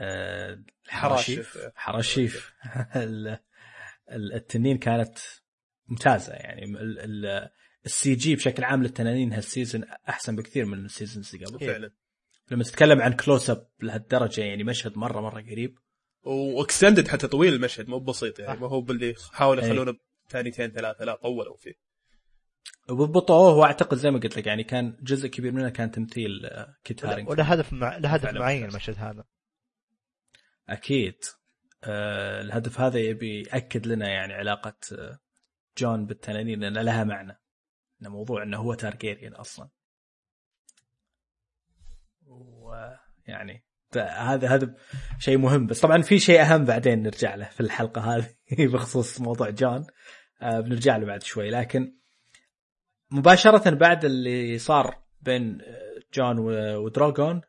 Speaker 2: آه،. الحراشيف حراشيف [laughs] التنين كانت ممتازة يعني. ال- ال- ال CG بشكل عام للتنانين هال season أحسن بكثير من ال seasons اللي قبل.
Speaker 3: فعلا.
Speaker 2: لما تتكلم عن close up لهالدرجة يعني مشهد مرة مرة قريب.
Speaker 3: و extended حتى طويل المشهد مو بسيط يعني
Speaker 4: صح.
Speaker 3: ما هو باللي حاولوا
Speaker 2: إيه.
Speaker 3: يخلونه ثانيتين ثلاثة لا طولوا فيه.
Speaker 2: وبطئوه واعتقد زي ما قلت لك يعني كان جزء كبير منه كان تمثيل آه، كيت هارينغتون
Speaker 4: وله هدف مع... له هدف
Speaker 2: فعلا
Speaker 4: معين. المشهد هذا.
Speaker 2: أكيد. آه الهدف هذا يبي يأكد لنا يعني علاقة آه، جون بالتنانين لأن لها معنى. إنه موضوع إنه هو تارجيريان أصلا. ويعني هذا هذا شيء مهم. بس طبعا في شيء أهم بعدين نرجع له في الحلقة هذه [laughs] بخصوص موضوع جون. آه بنرجع له بعد شوي. لكن مباشرة بعد اللي صار بين آه، جون ودراغون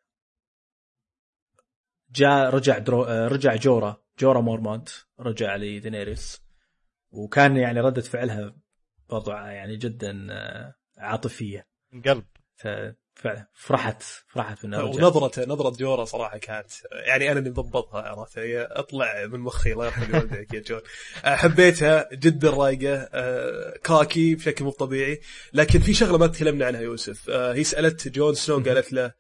Speaker 2: جاء رجع درو آه، رجع جورا. جورا مورمونت رجع لدينيريس وكان يعني ردة فعلها وضع يعني جدا آه، عاطفية.
Speaker 4: من قلب
Speaker 2: فعلا فرحت فرحت رجع.
Speaker 3: ونظرته نظرة جورا صراحة كانت يعني أنا اللي مضبطها عرفت؟ هي اطلع من مخي الله يرحم والديك يا جون. آه، حبيتها جدا رايقة آه، كاكي بشكل مو طبيعي. لكن في شغلة ما تكلمنا عنها يوسف. هي سألت جون سنو قالت له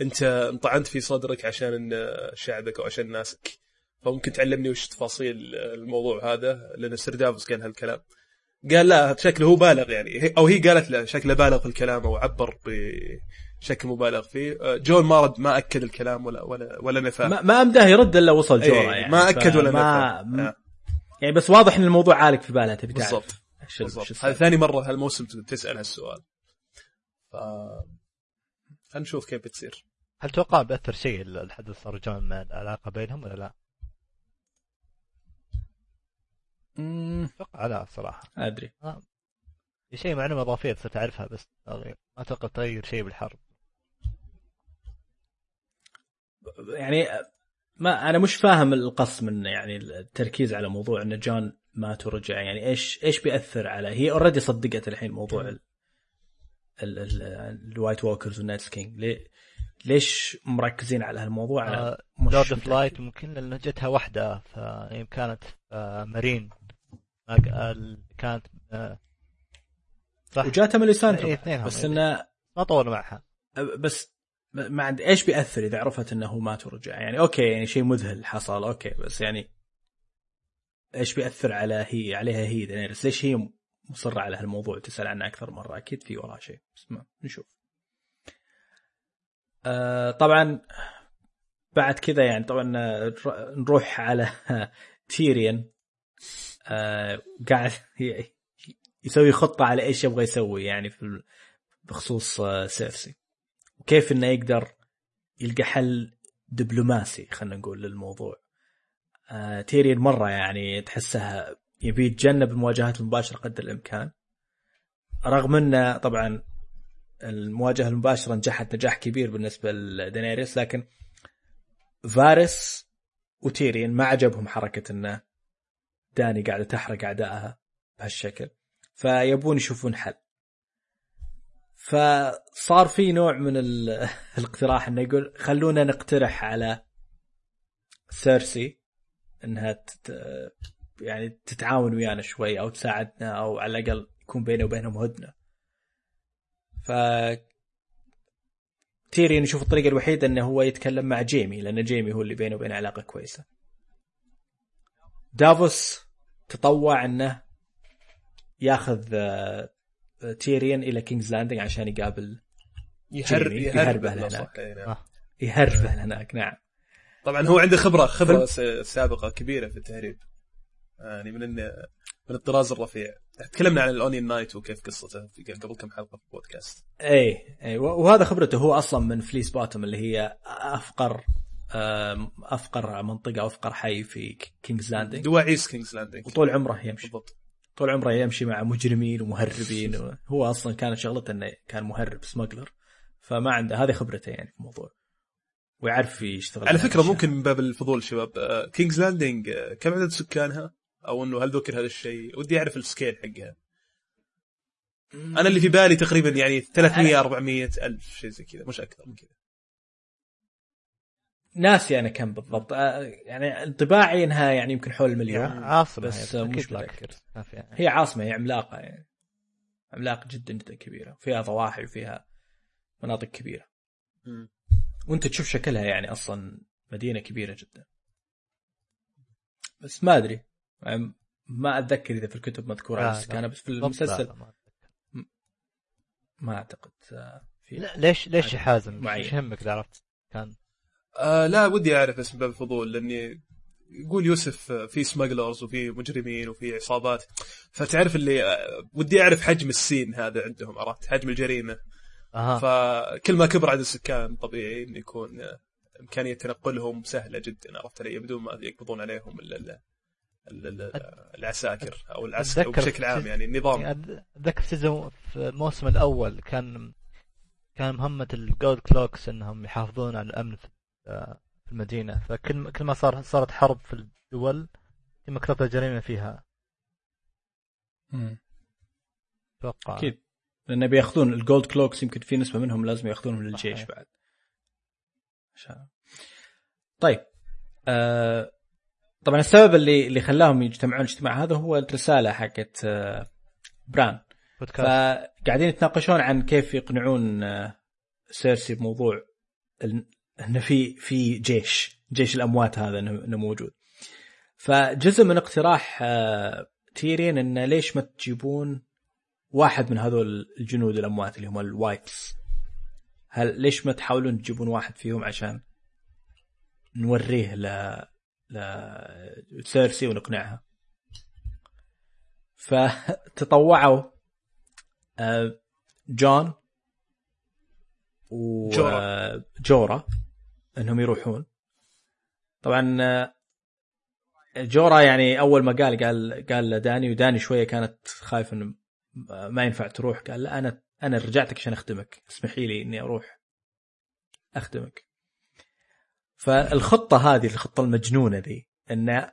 Speaker 3: أنت انطعنت في صدرك عشان شعبك أو عشان ناسك. فممكن تعلمني وش تفاصيل الموضوع هذا لأن سير دافوس قال هالكلام. قال لا شكله هو بالغ يعني. أو هي قالت له شكله بالغ في الكلام أو عبر بشكل مبالغ فيه. جون ما رد ما أكد الكلام ولا ولا ولا نفاه
Speaker 2: ما, ما امده يرد إلا وصل
Speaker 3: إيه،
Speaker 2: جورا يعني.
Speaker 3: ما أكد ولا نفاه آه،
Speaker 2: يعني بس واضح إن الموضوع عالق في بالها تبي تعرف.
Speaker 3: بالضبط. بالضبط.
Speaker 2: السالفة.
Speaker 3: ثاني مرة هالموسم تسأل هالسؤال. ف خلينا نشوف كيف بتصير.
Speaker 4: هل تتوقع بأثر شيء الحدث صار جون مع العلاقة بينهم ولا لا؟
Speaker 2: مم،
Speaker 4: أتوقع لا صراحة.
Speaker 2: أدري.
Speaker 4: في شيء معلومة إضافية تصير تعرفها بس تغير. ما أتوقع تغير شيء بالحرب.
Speaker 2: يعني ما أنا مش فاهم القصد من يعني التركيز على موضوع إن جون مات ورجع يعني إيش إيش بيأثر على هي already صدقت الحين موضوع ال ال ال ال White Walkers وال Night's King ليه ليش مركزين على هالموضوع؟
Speaker 4: آه، Lord
Speaker 2: of.
Speaker 4: Light ممكن لأنه جتها واحدة فهي كانت آه، مارين ما قال- كانت آه، صح.
Speaker 2: وجاتها ميليساندرا
Speaker 4: إيه،.
Speaker 2: بس إنه
Speaker 4: ما طولوا معها.
Speaker 2: بس ما عند إيش بيأثر إذا عرفت إنه هو مات ورجع؟ يعني okay يعني شيء مذهل حصل okay بس يعني إيش بيأثر على هي عليها هي دينيريس ليش هي مصرة على هالموضوع؟ تسأل عنه أكثر مرة أكيد في وراه شيء بس ما نشوف. آه طبعا بعد كذا يعني طبعا نر- نروح على [laughs] تيريان. آه قاعد ي- [laughs] يسوي خطة على إيش يبغى يسوي يعني في بخصوص آه، سيرسي وكيف إنه يقدر يلقى حل دبلوماسي خلينا نقول للموضوع. آه تيريان مرة يعني تحسها يبي يتجنب المواجهات المباشرة قدر الإمكان. رغم إنه طبعا المواجهة المباشرة نجحت نجاح كبير بالنسبة لدينيريس لكن فارس وتيريان ما عجبهم حركة إنه داني قاعدة تحرق أعدائها بهالشكل فيبون يشوفون حل فصار في نوع من ال- [laughs] الاقتراح إنه يقول خلونا نقترح على سيرسي إنها تت يعني تتعاون ويانا شوي أو تساعدنا أو على الأقل يكون بينه وبينهم هدنة. ف تيريون يشوف الطريقة الوحيدة إنه هو يتكلم مع جيمي لأن جيمي هو اللي بينه وبين علاقة كويسة. دافوس تطوع انه ياخذ آه، تيريان إلى King's Landing عشان يقابل
Speaker 3: يهر
Speaker 2: جيمي
Speaker 3: يهربه
Speaker 2: هناك.
Speaker 3: نعم.
Speaker 4: آه.
Speaker 2: يهربه هناك نعم.
Speaker 3: طبعا هو عنده خبرة خبرة سابقة كبيرة في التهريب. يعني من من الطراز الرفيع. تكلمنا عن ال Onion Knight وكيف قصته في قبل كم حلقة في البودكاست.
Speaker 2: اي اي وهذا خبرته هو أصلا من Flea Bottom اللي هي أفقر أفقر منطقة أو أفقر حي في King's Landing
Speaker 3: دواعيس King's Landing
Speaker 2: وطول عمره يمشي
Speaker 3: بالضبط
Speaker 2: طول عمره يمشي مع مجرمين ومهربين هو أصلا كانت شغلته إنه كان مهرب smuggler فما عنده هذه خبرته يعني في الموضوع ويعرف يشتغل
Speaker 3: على
Speaker 2: فكرة.
Speaker 3: ممكن من باب الفضول شباب آه، King's Landing آه، كم عدد سكانها؟ أو إنه هل ذكر هذا الشيء؟ ودي أعرف السكيل حقها. أنا اللي في بالي تقريبا يعني 300 400 ألف شيء زي كذا مش أكثر من كذا.
Speaker 2: ناسي أنا كم بالضبط. آه، يعني انطباعي إنها يعني يمكن حول المليون.
Speaker 4: عاصمة
Speaker 2: بس مش
Speaker 4: في يعني.
Speaker 2: هي عاصمة هي عملاقة يعني. عملاقه جدا جدا كبيرة. فيها ضواحي وفيها مناطق كبيرة.
Speaker 3: مم.
Speaker 2: وأنت تشوف شكلها يعني أصلا مدينة كبيرة جدا. بس ما أدري. يعني ما أتذكر إذا في الكتب
Speaker 4: مذكورة
Speaker 2: على
Speaker 4: لا.
Speaker 2: السكانه بس في المسلسل
Speaker 4: لا، لا، ما-
Speaker 2: ما أعتقد آه، في
Speaker 4: لا، ليش ليش يا حازم؟ إيش يهمك إذا عرفت. كان
Speaker 3: آه لا ودي أعرف بس من باب الفضول لأني يقول يوسف آه، في سمجلرز وفي مجرمين وفي عصابات. فتعرف اللي آه، ودي أعرف حجم السين هذا عندهم عرفت؟ حجم الجريمة.
Speaker 4: أها.
Speaker 3: فكل ما كبر عدد السكان طبيعي إنه يكون آه، إمكانية تنقلهم سهلة جدا عرفت؟ علي بدون ما يقبضون عليهم ال- ال- ال- ال- العساكر أو العسكر بشكل عام يعني النظام.
Speaker 4: يعني أتذكر في الموسم الأول كان كان مهمة ال Gold Cloaks إنهم يحافظون على الأمن في في المدينة. فكل كل ما صار صارت حرب في الدول كل ما كثرت الجريمة فيها.
Speaker 2: أتوقع.
Speaker 4: أكيد.
Speaker 2: لأن بيأخذون ال Gold Cloaks يمكن في نسبة منهم لازم ياخذونهم للجيش
Speaker 4: صحيح.
Speaker 2: بعد. عشان طيب. آه طبعا السبب اللي اللي خلاهم يجتمعون الاجتماع هذا هو الرسالة حقت آه بران. فقاعدين يتناقشون عن كيف يقنعون آه، سيرسي بموضوع إنه في في جيش جيش الأموات هذا إنه موجود. فجزء من اقتراح آه، تيرين انه ليش ما تجيبون واحد من هذول الجنود الأموات اللي هم ال wights؟ هل ليش ما تحاولون تجيبون واحد فيهم عشان نوريه ل ل سيرسي ونقنعها؟ فتطوعوا آه، جون
Speaker 3: جورا.
Speaker 2: انهم يروحون. طبعا آه، جورا يعني أول ما قال قال قال لداني وداني شوية كانت خايفه إنه ما ينفع تروح. قال لا أنا أنا رجعتك عشان أخدمك. اسمحي لي إني أروح أخدمك. فالخطة هذه الخطة المجنونة ذي إن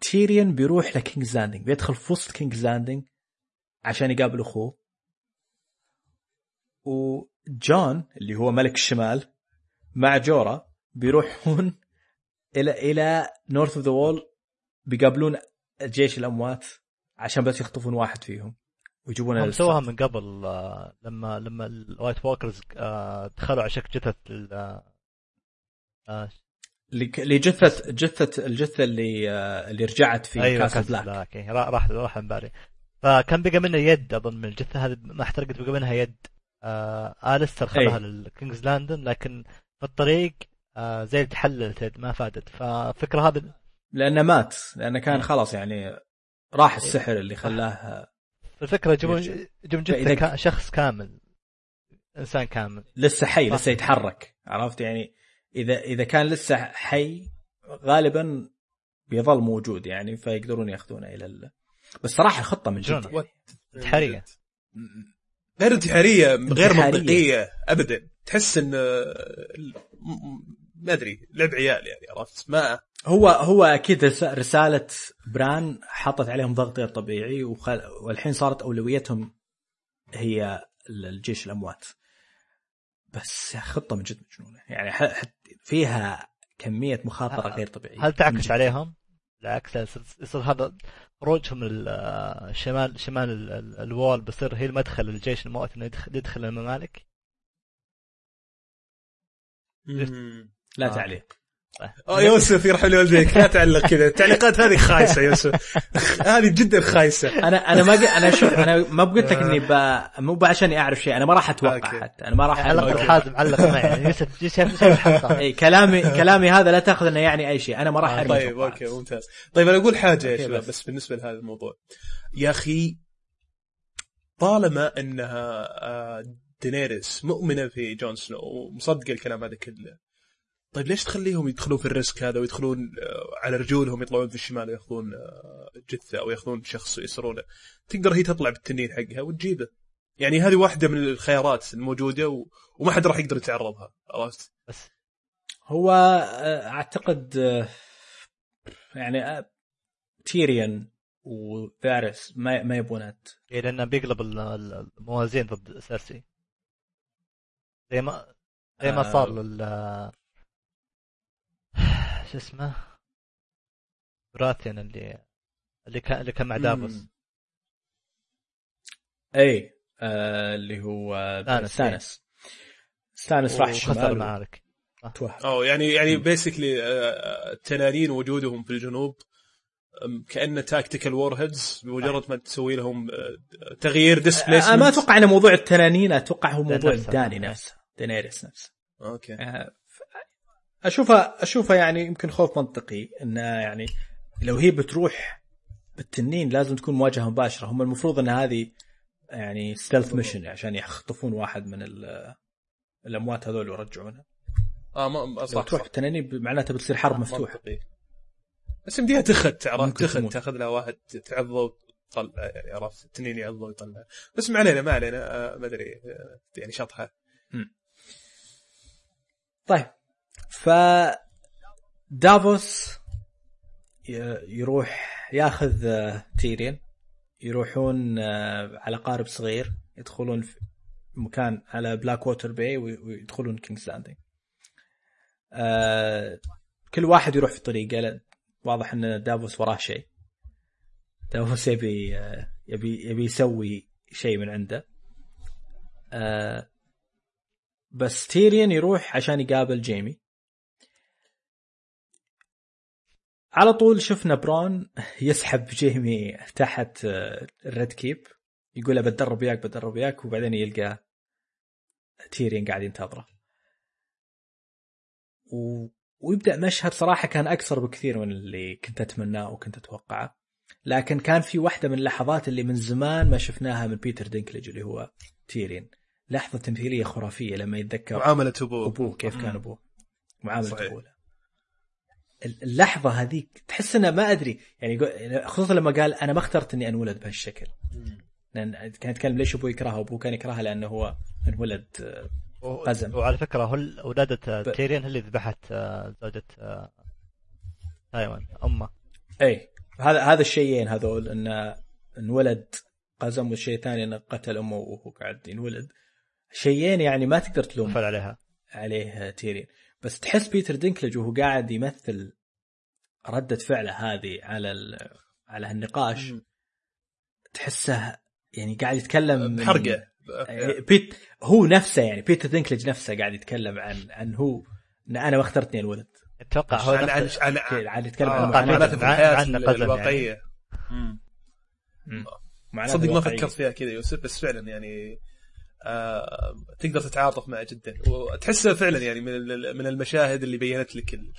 Speaker 2: تيريان بيروح ل King's Landing بيدخل في وسط King's Landing عشان يقابل أخوه. وجون اللي هو ملك الشمال مع جورا بيروحون إلى إلى north of the wall بيقابلون جيش الأموات عشان بس يخطفون واحد فيهم ويجيبونه
Speaker 4: هم. سووها من قبل آه، لما لما ال White Walkers آه، دخلوا على شكل جثث ال- آه، آه،
Speaker 2: اللي اللي جثة جثة الجثة اللي آه، اللي رجعت في
Speaker 4: Castle
Speaker 2: Black
Speaker 4: Black إيه، را- راح راح عن بالي فكان بقى منها يد أظن من الجثة هذه ما احترقت بقى منها يد آه الستر خذها
Speaker 2: أي.
Speaker 4: للكينجز لاندن لكن في الطريق آه زي اللي تحللت ما فادت ففكرة هذا
Speaker 2: لأنه مات لأنه كان
Speaker 4: مم.
Speaker 2: خلاص يعني راح السحر اللي خلاه
Speaker 4: الفكرة
Speaker 2: فإذا
Speaker 4: كا- شخص كامل إنسان كامل
Speaker 2: لسه حي. لسه يتحرك عرفت يعني إذا إذا كان لسه حي غالبا بيظل موجود يعني فيقدرون يأخذونه إلى ال... بس صراحة الخطه من جد
Speaker 4: جون.
Speaker 2: يعني.
Speaker 3: غير انتحاريه غير. منطقية ابدا تحس إن آه، ما أدري لعب عيال يعني عرفت ما
Speaker 2: هو هو أكيد رس- رسالة بران حطت عليهم ضغط غير طبيعي وخل... والحين صارت أولويتهم هي الجيش الأموات بس خطة من جد مجنونة يعني ح... ح... فيها كمية مخاطرة غير طبيعية
Speaker 4: هل تعكس. عليهم؟ بالعكس يصير هذا خروجهم ال- آه، شمال شمال ال- ال- ال Wall بيصير هي المدخل للجيش الموت إنه يدخل يدخل الممالك
Speaker 3: مم.
Speaker 2: لا
Speaker 4: آه.
Speaker 2: تعليق.
Speaker 3: أوه يوسف يرحم لي والديك لا تعلق كذا. التعليقات هذه خايسة يوسف. [laughs] هذه جدا خايسة.
Speaker 2: أنا أنا ما أنا شوف أنا ما قلت لك إني ب... مو عشان أعرف شيء أنا ما راح أتوقع
Speaker 3: okay.
Speaker 2: حتى. أنا ما راح okay.
Speaker 4: حازم علق معي. يعني يوسف شايف الحلقة
Speaker 2: اي كلامي كلامي هذا لا تأخذ إنه يعني أي شيء. أنا ما راح ارمي
Speaker 3: طيب. okay ممتاز. طيب أنا أقول حاجة يا شباب
Speaker 2: بس.
Speaker 3: بس بالنسبة لهذا الموضوع. يا أخي طالما إنها آه، دينيريس مؤمنة في جون سنو ومصدقة الكلام هذا كله. طيب ليش تخليهم يدخلون في ال risk هذا ويدخلون آه، على رجولهم يطلعون في الشمال وياخذون آه، جثة أو ياخذون شخص ويسرونه تقدر هي تطلع بالتنين حقها وتجيبه يعني هذه واحدة من الخيارات الموجودة و... وما حد راح يقدر يتعرضها عرفت؟
Speaker 4: بس.
Speaker 2: هو آه، أعتقد يعني تيريان وفارس ما ما يبونها
Speaker 4: إيه لأنه بيقلب ال- ال- الموازين ضد سيرسي. زي ما زي ما
Speaker 2: آه.
Speaker 4: صار لل [sighs] شو اسمه؟ براثيان اللي اللي كان اللي كان مع دافوس.
Speaker 2: أي آه اللي هو آه،
Speaker 4: ستانس،
Speaker 2: ستانس ستانس راح
Speaker 4: وخسر
Speaker 2: الشمال
Speaker 4: المعارك
Speaker 2: وتوهق
Speaker 3: اوه يعني يعني basically التنانين وجودهم في الجنوب كأنه tactical warheads بمجرد ما تسوي لهم آه، تغيير displacement
Speaker 2: آه ما أتوقع انه موضوع التنانين أتوقع هو موضوع
Speaker 4: نفسه.
Speaker 2: داني نفسه. دينيريس نفسه.
Speaker 3: okay.
Speaker 2: آه، اشوفها أشوفها يعني يمكن خوف منطقي انها يعني لو هي بتروح بالتنين لازم تكون مواجهة مباشرة. هم المفروض إن هذه يعني stealth mission عشان يخطفون واحد من ال- الأموات هذول ويرجعونها.
Speaker 3: آه ما صح
Speaker 2: تروح بالتنانين معناته بتصير حرب مفتوحة.
Speaker 3: منطقي. بس يمديها تخطف عرفت؟
Speaker 2: تخطف.
Speaker 3: تاخذ لها واحد تعضه وتطلع يعني عرفت؟ التنين يعضه ويطلع. بس ما علينا ما علينا. آه، ما أدري. آه، يعني شطحة.
Speaker 2: طيب ف دافوس يروح ياخذ تيريان يروحون آه، على قارب صغير يدخلون في مكان على بلاك ووتر باي وي- ويدخلون كينجز لاندنج آه، كل واحد يروح في طريقة واضح إن دافوس وراه شيء. دافوس يبي آه، يبي يبي يسوي شيء من عنده. بس تيريان يروح عشان يقابل جيمي. على طول شفنا برون يسحب جيمي تحت آه، الريد كيب. يقول بتدرب وياك بتدرب وياك وبعدين يلقى تيريان قاعد ينتظره. و... ويبدأ مشهد صراحة كان اقصر بكثير من اللي كنت أتمناه وكنت أتوقعه. لكن كان في واحدة من اللحظات اللي من زمان ما شفناها من بيتر دينكليج اللي هو تيرين لحظة تمثيلية خرافية لما يتذكر
Speaker 3: معاملة أبوه.
Speaker 2: أبوه كيف كان
Speaker 3: أبوه.
Speaker 2: معاملة. أبوه. اللحظة هذيك تحس انه ما أدري. يعني خصوصا لما قال أنا ما اخترت إني أنولد بهالشكل. لأن كان يتكلم ليش أبوي يكرهه أبوه كان يكرهها لأنه هو انولد قزم.
Speaker 4: وعلى فكرة هو ال- ولادة
Speaker 2: ب-
Speaker 4: تيريان هي اللي ذبحت آه، زوجة آه، تايوان أمه.
Speaker 2: أي. هذا هذا الشيئين هذول انه انولد قزم والشيء الثاني انه قتل أمه وهو قاعد ينولد. شيئين يعني ما تقدر تلوم
Speaker 4: عليها.
Speaker 2: عليه تيريان. بس تحس بيتر دينكلج وهو قاعد يمثل ردة فعله هذه على ال- على هالنقاش. تحسه يعني قاعد يتكلم من-
Speaker 3: بحرقه
Speaker 2: يعني بيتر هو نفسه يعني بيتر دينكلج نفسه قاعد يتكلم عن عن هو إن أنا ما اخترتني الولد.
Speaker 4: أتوقع هو
Speaker 3: عن عن عن
Speaker 2: يتكلم
Speaker 3: آه،
Speaker 2: عن
Speaker 4: أتوقع
Speaker 2: معاناته
Speaker 3: معاناته الحياة الواقعية.
Speaker 2: معاناته
Speaker 3: صدق ما. فكرت فيها كذا يوسف بس فعلا يعني تقدر تتعاطف معه جدا. وتحسها فعلا يعني من من المشاهد اللي بينت لك ال-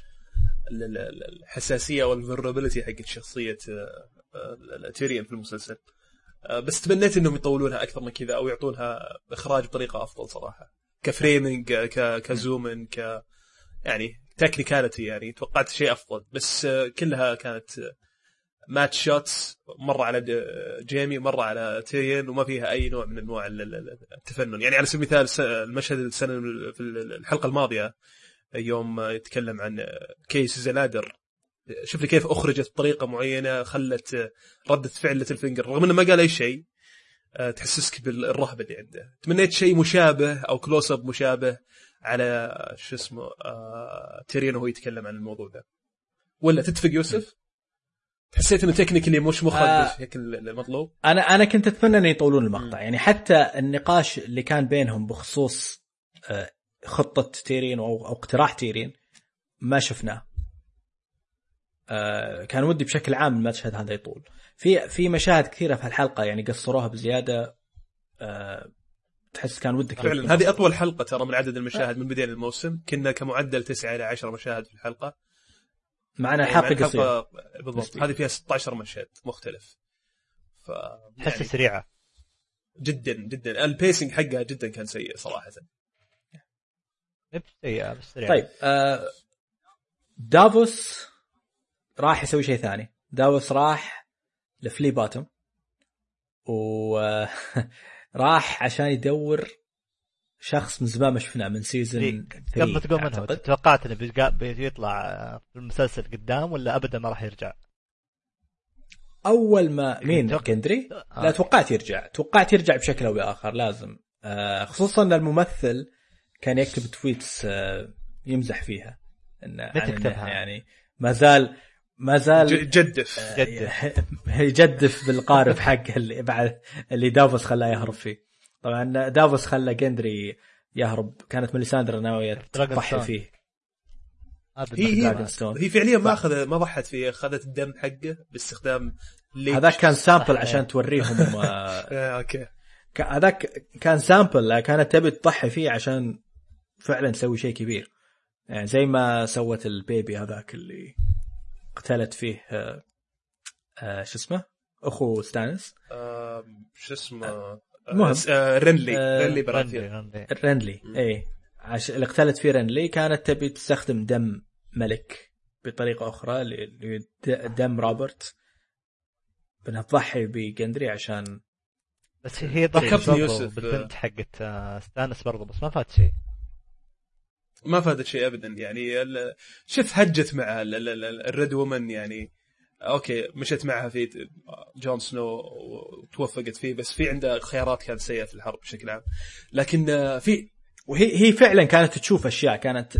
Speaker 3: ال- ال- الحساسية والفولنربيلتي حقت شخصية آه، آه، تيريان في المسلسل. آه، بس تمنيت إنهم يطولونها أكثر من كذا أو يعطونها إخراج بطريقة أفضل صراحة. كفريمنج كزومن ك يعني تكنيكاليتي يعني توقعت شيء أفضل. بس آه، كلها كانت ماتش شوتس مرة على جيمي ومره على تيريان وما فيها أي نوع من أنواع ال- ال- التفنن. يعني على سبيل المثال المشهد السنة في الحلقة الماضية يوم يتكلم عن كيس زنادر شوف لي كيف أخرجت بطريقة معينة خلت رده فعل ليتل فينجر. رغم إنه ما قال أي شيء آه، تحسسك بالرهبة اللي عنده. تمنيت شيء مشابه أو close up مشابه على شو اسمه آه، تيريان وهو يتكلم عن الموضوع ده. ولا تتفق يوسف؟ حسيت إنه technically مش مخرج
Speaker 2: آه.
Speaker 3: المطلوب؟
Speaker 2: أنا أنا كنت أتمنى إنه يطولون المقطع. يعني حتى النقاش اللي كان بينهم بخصوص آه، خطة تيريان أو أو اقتراح تيريان ما شفناه. آه كان ودي بشكل عام المشهد هذا يطول. في في مشاهد كثيرة في الحلقة يعني قصروها بزيادة آه تحس كان ودك
Speaker 3: فعلا هذه أطول حلقة ترى من عدد المشاهد من بداية الموسم. كنا كمعدل 9 إلى 10 مشاهد في الحلقة.
Speaker 2: معنا
Speaker 3: يعني
Speaker 2: حلقة
Speaker 3: مع
Speaker 2: قصيرة.
Speaker 3: الحلقة بالضبط. هذه فيها 16 مشهد مختلف. ف
Speaker 4: تحسها
Speaker 3: يعني
Speaker 4: سريعة.
Speaker 3: جدا جدا. البيسنج حقها جدا كان سيء
Speaker 4: صراحة. سيئة بس سريعة.
Speaker 2: طيب آه دافوس راح يسوي شيء ثاني. دافوس راح لفلي باتم و [laughs] راح عشان يدور شخص من زمان ما شفناه من سيزون
Speaker 4: إيه، قبل ما تقول منه توقعت إنه بيطلع في المسلسل قدام ولا أبدا ما راح يرجع؟
Speaker 2: أول ما مين كندري
Speaker 4: آه.
Speaker 2: لا توقعت يرجع توقعت يرجع بشكل أو بآخر لازم آه خصوصا إن الممثل كان يكتب tweets آه يمزح فيها إنه
Speaker 4: متى كتبها؟
Speaker 2: يعني ما زال ما زال
Speaker 3: جدف
Speaker 4: جدف. [laughs]
Speaker 2: يجدف بالقارب حقه اللي بعد اللي دافوس خلاه يهرب فيه طبعا دافوس خلى جندري يهرب. كانت ميليساندرا
Speaker 4: ناوية
Speaker 2: تضحي. فيه.
Speaker 4: هذا
Speaker 3: هي هي. هي فعليا ما اخذ ما ضحت فيه. أخذت الدم حقه باستخدام.
Speaker 2: هذاك كان
Speaker 4: sample.
Speaker 2: عشان توريهم [laughs] آه، أوكي. هذاك كان sample كانت تبي تضحي فيه عشان فعلا تسوي شيء كبير. يعني زي ما سوت ال baby هذاك اللي قتلت فيه آه، آه، شو اسمه؟ أخو ستانس.
Speaker 3: شو اسمه؟ آه، آه، رنلي
Speaker 2: آه،
Speaker 3: رنلي براثيون
Speaker 2: رنلي. اي عش... اللي قتلت فيه رنلي كانت تبي تستخدم دم ملك بطريقة أخرى د- دم روبرت. بأنها تضحي بجندري عشان
Speaker 4: بس هي ضحت
Speaker 3: يوسف،
Speaker 4: بالبنت حقت آه، ستانس برضو بس ما فات شيء.
Speaker 3: ما فادت شيء ابدا يعني ال- شوف هجت مع ال- ال- ال- الريد وومن يعني okay مشت معها في جون سنو وتوفقت فيه بس في عنده خيارات كانت سيئة في الحرب بشكل عام. لكن في
Speaker 2: وهي هي فعلا كانت تشوف أشياء كانت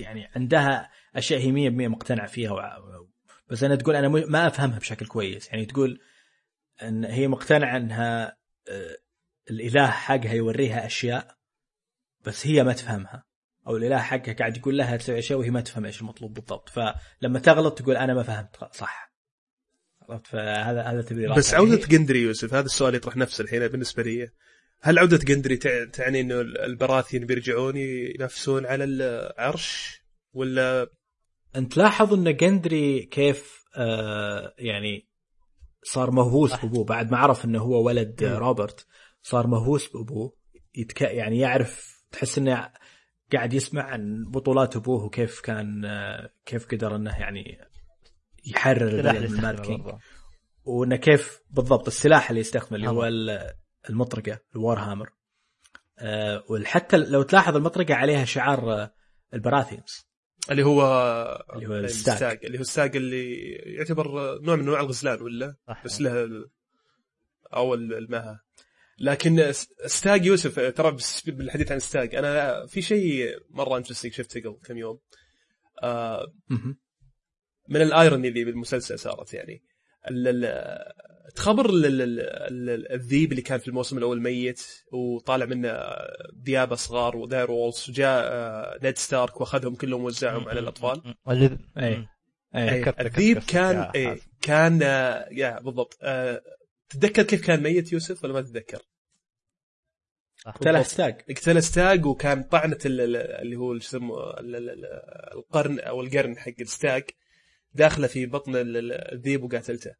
Speaker 2: يعني عندها أشياء هي 100% مقتنعة فيها وع- بس أنا تقول أنا ما أفهمها بشكل كويس. يعني تقول إن هي مقتنعة إنها آه، الإله حقها يوريها أشياء بس هي ما تفهمها. أو الإله حقها قاعد يقول لها تسوي أشياء وهي ما تفهم إيش المطلوب بالضبط. فلما تغلط تقول أنا ما فهمت. صح. عرفت؟ فهذا هذا تبريرات
Speaker 3: بس
Speaker 2: يعني
Speaker 3: عودة جندري يوسف هذا السؤال يطرح نفسه الحين بالنسبة لي. هل عودة جندري تع- تعني إنه البراثين بيرجعون ينافسون على العرش؟ ولا
Speaker 2: أنت لاحظ إن جندري كيف آه يعني صار مهووس بأبوه؟ بعد ما عرف إنه هو ولد آه، روبرت صار مهووس بأبوه. يتك يعني يعرف تحس إنه قاعد يسمع عن بطولات أبوه وكيف كان كيف قدر إنه يعني يحرر البلد من. وإنه كيف بالضبط السلاح اللي يستخدمه اللي هو المطرقة الوار هامر وحتى لو تلاحظ المطرقة عليها شعار آه، البراثيونز
Speaker 3: اللي هو
Speaker 2: اللي هو ال
Speaker 3: stag. ال stag اللي هو ال stag اللي يعتبر نوع من أنواع الغزلان ولا
Speaker 4: صح.
Speaker 3: بس له أو ال- المها لكن stag يوسف ترى بالحديث عن stag أنا في شيء مرة interesting شفته قبل كم يوم. آه،. من ال irony اللي بالمسلسل صارت يعني. ال- ال- تخبر ال- ال- ال- الذيب اللي كان في الموسم الأول ميت وطالع منه ديابة صغار و direwolves وجاء نيد ستارك وأخذهم كلهم وزعهم على
Speaker 4: الأطفال.
Speaker 3: الذيب كان اي. كان آه، يا بالضبط. آه، تتذكر كيف كان ميت يوسف ولا ما تتذكر؟
Speaker 4: صح.
Speaker 2: قتله stag
Speaker 3: اقتل stag وكان طعنة ال- ال- اللي هو شو يسموه ال- ال- ال- القرن أو القرن حق ال stag داخلة في بطن ال- ال- الذيب وقاتلته.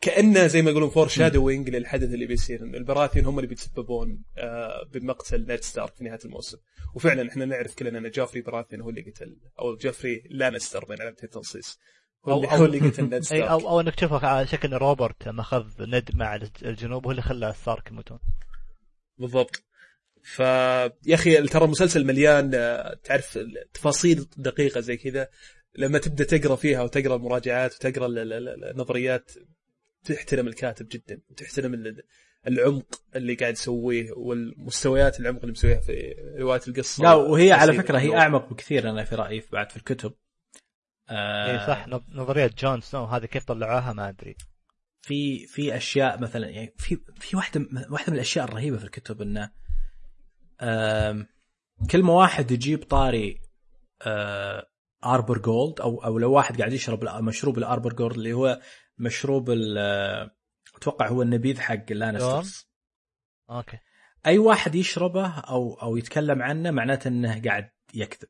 Speaker 3: كأنه زي ما يقولون foreshadowing للحدث اللي بيصير. إن البراثين هم اللي بيتسببون آه، بمقتل نيد ستارك في نهاية الموسم. وفعلا إحنا نعرف كلنا إن جوفري براثين هو اللي قتل أو جوفري لانستر بين علامتين التنصيص هو اللي,
Speaker 4: أو- [laughs] أو-
Speaker 3: هو اللي قتل نيد ستارك
Speaker 4: أو أو إنك تشوفه على شكل روبرت ماخذ ند مع الجنوب هو اللي خلى ستارك يموتون.
Speaker 3: بالضبط. ف يا أخي ترى المسلسل مليان آه، تعرف التفاصيل دقيقة زي كذا. لما تبدأ تقرأ فيها وتقرأ المراجعات وتقرأ ال- ال- ال- النظريات تحترم الكاتب جدا. وتحترم ال- العمق اللي قاعد يسويه والمستويات العمق اللي مسويها في رواية القصة.
Speaker 2: لا وهي على. فكرة هي أعمق بكثير أنا في رأيي بعد في الكتب. آه
Speaker 4: اي صح نظ- نظرية جون سنو هذه كيف طلعوها ما أدري.
Speaker 2: في في أشياء مثلا يعني في في واحدة واحدة من الأشياء الرهيبة في الكتب إنه كل ما واحد يجيب طاري آه، Arbor Gold أو أو لو واحد قاعد يشرب مشروب ال Arbor Gold اللي هو مشروب أتوقع هو النبيذ حق لانسترز
Speaker 4: أوكي.
Speaker 2: أي واحد يشربه أو أو يتكلم عنه معناته إنه قاعد يكذب.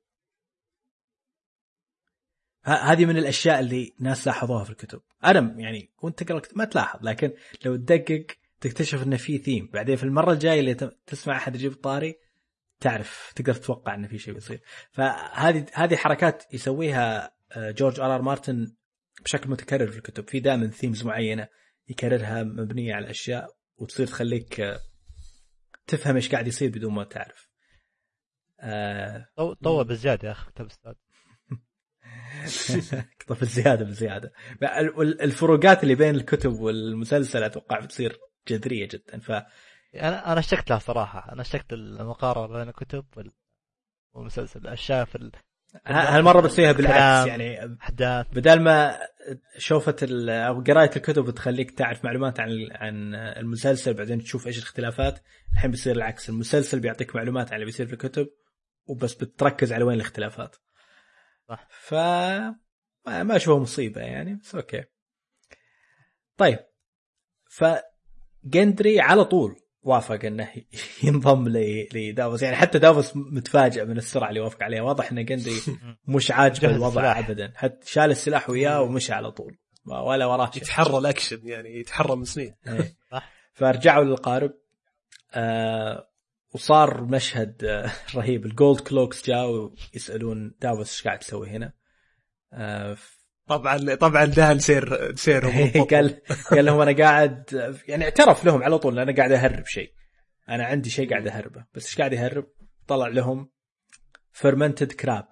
Speaker 2: هذه من الأشياء اللي ناس لاحظوها في الكتب. أنا يعني وأنت تقرا ما تلاحظ لكن لو تدقق تكتشف إنه في ثيم بعدين في المرة الجاية اللي تسمع أحد يجيب طاري تعرف تقدر تتوقع إنه في شيء بيصير. فهذه هذه حركات يسويها آه، جورج آر آر مارتن بشكل متكرر في الكتب. في دائما themes معينة يكررها مبنية على أشياء وتصير تخليك آه، تفهم إيش قاعد يصير بدون ما تعرف. آه،
Speaker 4: طو- طول بزيادة يا أخي كتاب أستاذ. [laughs]
Speaker 2: طب الزياده بالزياده ال- الفروقات اللي بين الكتب والمسلسل أتوقع بتصير جذرية جدا. ف
Speaker 4: أنا أنا اشتقت لها صراحة. أنا اشتقت المقارنه بين الكتب وال- والمسلسل. الأشياء في
Speaker 2: ه- هالمرة بتصيرها بالعكس. يعني
Speaker 4: الاحداث
Speaker 2: بدل ما شوفة ال- أو قراية الكتب تخليك تعرف معلومات عن عن المسلسل بعدين تشوف إيش الاختلافات الحين بيصير العكس. المسلسل بيعطيك معلومات عن اللي بيصير في الكتب وبس بتركز على وين الاختلافات.
Speaker 4: صح.
Speaker 2: ف ما ما أشوفه مصيبة يعني بس أوكي. طيب. فجندري على طول وافق إنه [laughs] ينضم ل- لدافوس يعني حتى دافوس متفاجئ من السرعة اللي وافق عليها. واضح إن جندري [laughs] مش عاجبه الوضع. ابدا. حتى شال السلاح وياه ومشى على طول. ما- ولا وراه شيء.
Speaker 3: يتحرى الأكشن يعني يتحرى من سنين.
Speaker 2: إيه.
Speaker 4: صح.
Speaker 2: فرجعوا للقارب. آه وصار مشهد آه [laughs] رهيب. ال Gold Cloaks جاوا يسألون دافوس إيش قاعد تسوي هنا؟ آه
Speaker 3: طبعا طبعا دهن سير سيرهم [laughs]
Speaker 2: قال قال لهم أنا قاعد يعني اعترف لهم على طول أنا قاعد أهرب شيء. أنا عندي شيء قاعد أهربه. بس إيش قاعد يهرب؟ طلع لهم fermented crab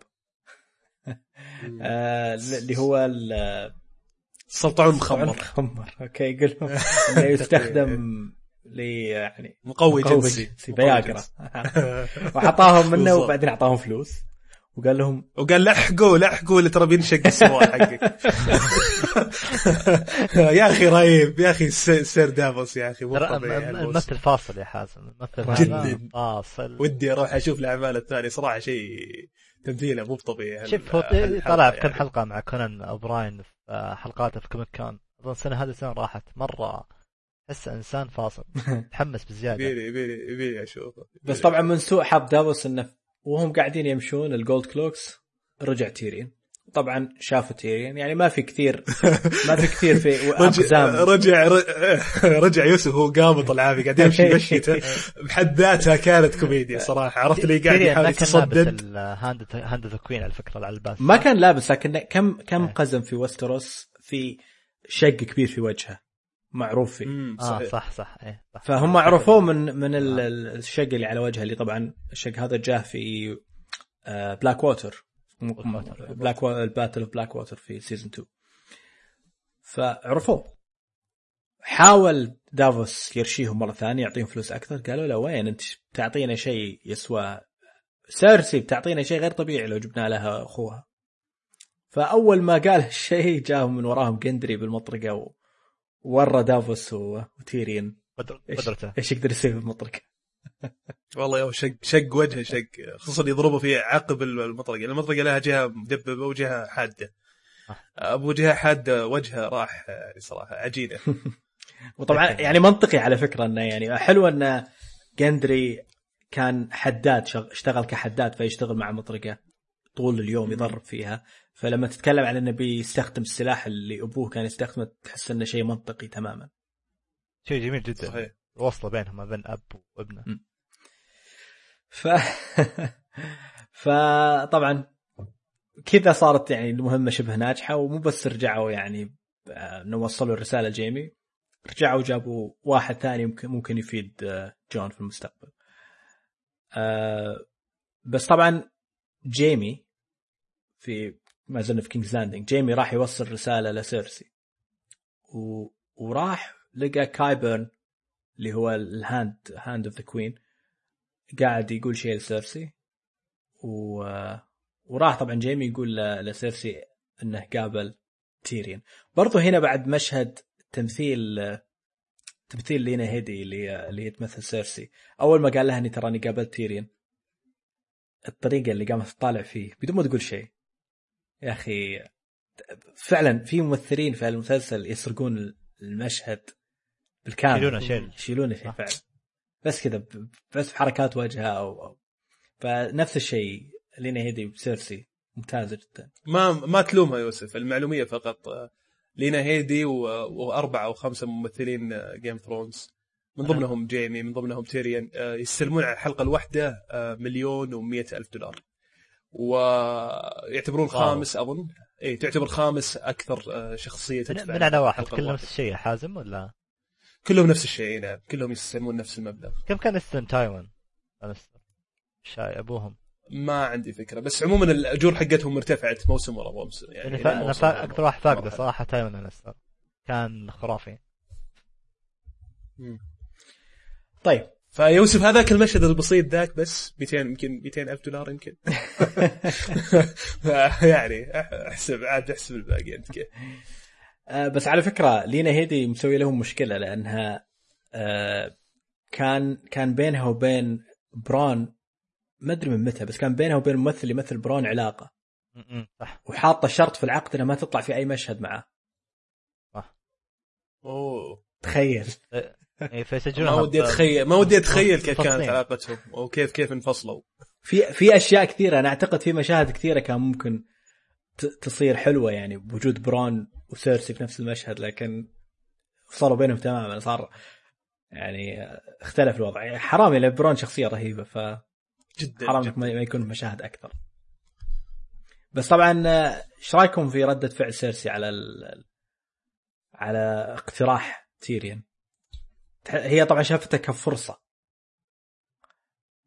Speaker 2: [laughs] آه اللي هو ال-
Speaker 3: السلطعون مخمر.
Speaker 2: مخمر. أوكي يقول لهم يستخدم ل يعني
Speaker 3: مقوي
Speaker 2: مقوي
Speaker 3: جنسي
Speaker 2: فياجرا [laughs] وحطاهم منه. وبعدين أعطاهم فلوس. وقال لهم
Speaker 3: وقال لحقوا لحقوا اللي ترى بينشق السماء حقك. [laughs] يا أخي رهيب. يا أخي سير دافوس يا أخي.
Speaker 4: الممثل فاصل يا حازم. الممثل
Speaker 2: جداً.
Speaker 4: فاصل.
Speaker 3: ودي أروح أشوف الأعمال الثانية. صراحة شيء تمثيله مو طبيعي
Speaker 4: شوف طلع في كم
Speaker 3: يعني.
Speaker 4: حلقة مع كونان اوبراين في آه، حلقاته في Comic Con أظن السنة هذه السنة راحت مرة. تحس إنسان فاصل [laughs] متحمس بزيادة.
Speaker 3: يبيلي يبيلي يبيلي اشوفه
Speaker 2: بس طبعا من سوء حظ دافوس إنه وهم قاعدين يمشون الجولد كلوكس رجع تيرين. طبعا شافوا تيرين يعني ما في كثير ما في كثير في [laughs]
Speaker 3: رجع
Speaker 2: أقزام.
Speaker 3: رجع رجع يوسف وهو قامط العافيه قاعد يمشي [laughs] مشيته بحد ذاتها كانت كوميديا صراحة. عرفت اللي قاعد يحاول
Speaker 4: ما كان لابس
Speaker 3: يتصدد؟
Speaker 4: الهاند هاند ذا كوين على فكرة على الباس
Speaker 2: ما كان لابس لكن كم كم
Speaker 4: إيه.
Speaker 2: قزم في وستروس في شق كبير في وجهه. معروف فيه.
Speaker 3: مم،
Speaker 4: آه
Speaker 3: صحيح.
Speaker 4: صح صح إيه صح.
Speaker 2: فهم عرفوه من من ال- ال- الشق اللي على وجهه اللي طبعا الشق هذا جاه في Blackwater black ال Battle of Blackwater في season 2 فعرفوه. حاول دافوس يرشيهم مرة ثانية يعطيهم فلوس أكثر. قالوا له وين أنت؟ بتعطينا شيء يسوى سيرسي بتعطينا شيء غير طبيعي لو جبنا لها أخوها. فأول ما قال [laughs] هالشيء جاهم من وراهم جندري بالمطرقة و- وورى دافوس وتيرين.
Speaker 4: قدرته.
Speaker 2: إيش يقدر يسوي بالمطرقه [laughs]
Speaker 3: والله يو شق شق وجهه شق. خصوصا يضربوا فيه عقب المطرقه المطرقه لها جهة مدببة وجهة حادة. أبو جهة حادة وجهة راح يعني صراحة عجينة. [laughs]
Speaker 2: وطبعا يعني منطقي على فكرة إنه يعني حلو إن جندري كان حداد شغ- اشتغل كحداد فيشتغل مع مطرقة طول اليوم يضرب فيها. فلما تتكلم عن إنه بيستخدم السلاح اللي أبوه كان يستخدمه تحس إنه شيء منطقي تماما.
Speaker 4: شيء جميل جدا.
Speaker 3: صحيح.
Speaker 4: الوصلة بينهم بين أب وابنه.
Speaker 2: ف [laughs] فطبعا كذا صارت يعني المهمه شبه ناجحة ومو بس رجعوا يعني آه، إنه وصلوا الرسالة لجيمي. رجعوا جابوا واحد ثاني ممكن ممكن يفيد آه، جون في المستقبل. آه، بس طبعا جيمي في ما زلنا في كينجز لاندنج جيمي راح يوصل رسالة لسيرسي. و... وراح لقى كايبرن اللي هو ال hand hand of the queen قاعد يقول شيء لسيرسي. و... وراح طبعا جيمي يقول لسيرسي إنه قابل تيرين برضو هنا بعد مشهد تمثيل تمثيل لينا هيدي اللي اللي هي تمثل سيرسي. أول ما قال لها إني تراني قابلت تيرين الطريقة اللي قامت تطالع فيه بدون ما تقول شيء يا أخي فعلا في ممثلين في المسلسل يسرقون المشهد بالكامل.
Speaker 4: يشيلونه شيل.
Speaker 2: يشيلونه شيء
Speaker 4: صح.
Speaker 2: فعلا. بس كذا ب- بس بحركات وجهها أو أو فنفس الشيء لينا هيدي وسيرسي. ممتازة جدا.
Speaker 3: ما ما تلومها يوسف المعلومية فقط. لينا هيدي وأربعة أو خمسة ممثلين Game Thrones من ضمنهم جيمي من ضمنهم تيريان يستلمون على الحلقة الواحدة مليون و ألف دولار. ويعتبرون
Speaker 4: واو.
Speaker 3: خامس أظن إي تعتبر خامس أكثر آه،
Speaker 4: شخصية
Speaker 3: تدفع
Speaker 4: من على واحد
Speaker 3: الحلقة
Speaker 4: كله
Speaker 3: الواحدة.
Speaker 4: نفس الشيء حازم ولا
Speaker 3: كلهم نفس الشيء نعم كلهم يستلمون نفس المبلغ
Speaker 4: كم كان يستلم تايوين؟ شاي أبوهم
Speaker 3: ما عندي فكرة بس عموما الأجور حقتهم ارتفعت موسم ورا موسم يعني
Speaker 4: يعني فا...
Speaker 3: موسم
Speaker 4: فا... أكثر واحد فاقده. صراحة تايوين لانستر كان خرافي
Speaker 3: مم.
Speaker 2: طيب
Speaker 3: فيوسف هذاك المشهد البسيط ذاك بس 200 يمكن 200 ألف دولار يمكن. [laughs] يعني احسب عاد أحسب الباقي أنت كيف.
Speaker 2: آه، بس على فكرة لينا هيدي مسوي لهم مشكلة لأنها آه، كان كان بينها وبين برون ما أدري من متى بس كان بينها وبين الممثل اللي يمثل برون
Speaker 4: علاقة. صح.
Speaker 2: وحاطة شرط في العقد انها ما تطلع في أي مشهد معه.
Speaker 3: أوه.
Speaker 2: تخيل.
Speaker 4: إيه فيسجلونها
Speaker 3: ما ودي اتخيل ما ودي أتخيل كيف كانت. علاقتهم وكيف كيف انفصلوا.
Speaker 2: في في أشياء كثيرة. أنا أعتقد في مشاهد كثيرة كان ممكن ت- تصير حلوة يعني بوجود برون وسيرسي في نفس المشهد لكن فصلوا بينهم تماما. صار يعني اختلف الوضع. يعني حرام لأن برون شخصية رهيبة فحرام
Speaker 3: جدا
Speaker 2: انك
Speaker 3: جداً.
Speaker 2: ما ما يكون مشاهد أكثر. بس طبعا إيش رأيكم في ردة فعل سيرسي على ال... على اقتراح تيريان تح- هي طبعا شافتها كفرصة.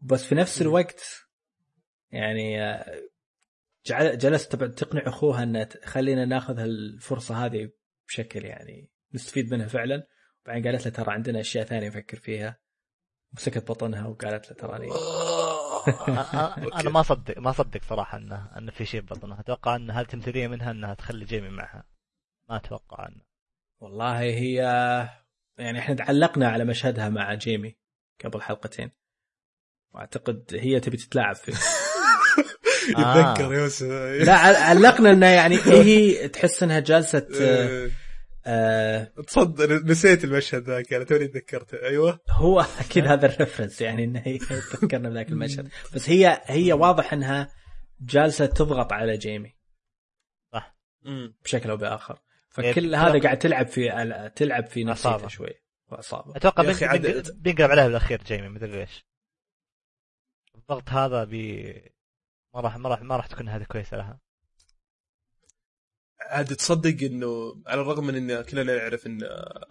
Speaker 2: بس في نفس. الوقت يعني آه، جلست تقنع أخوها ان خلينا ناخذ هالفرصة هذه بشكل يعني نستفيد منها فعلا. وبعدين قالت له ترى عندنا أشياء ثانية نفكر فيها. مسكت بطنها وقالت له تراني
Speaker 4: أنا
Speaker 3: أوكي.
Speaker 4: أنا ما اصدق ما اصدق صراحة إنه إنه في شيء ببطنها. أتوقع إن هذه تمثيليه منها إنها تخلي جيمي معها. ما أتوقع إنه.
Speaker 2: والله هي يعني إحنا تعلقنا على مشهدها مع جيمي قبل حلقتين. وأعتقد هي تبي تتلاعب فيه. [laughs]
Speaker 3: يتذكر يوسف.
Speaker 2: لا علقنا إنه يعني [laughs] هي تحس إنها جالسة آه،
Speaker 3: إيه.
Speaker 2: آه.
Speaker 3: تصدق نسيت المشهد ذاك أنا توني تذكرته. أيوه.
Speaker 2: هو أكيد هذا ال reference يعني إنه هي تذكرنا بذاك المشهد. [laughs] بس هي هي واضح إنها جالسة تضغط على جيمي.
Speaker 3: مم.
Speaker 2: بشكل أو
Speaker 4: بآخر.
Speaker 2: فكل
Speaker 4: بتضغط-
Speaker 2: هذا قاعد تلعب في تلعب في نفسيته. شوي. واعصابه
Speaker 4: أتوقع بينقلب عليها بالأخير جيمي مدري ليش. الضغط هذا بي ما راح ما راح ما راح تكون هذه كويسة لها.
Speaker 3: عاد تصدق إنه على الرغم من إن كلنا نعرف إن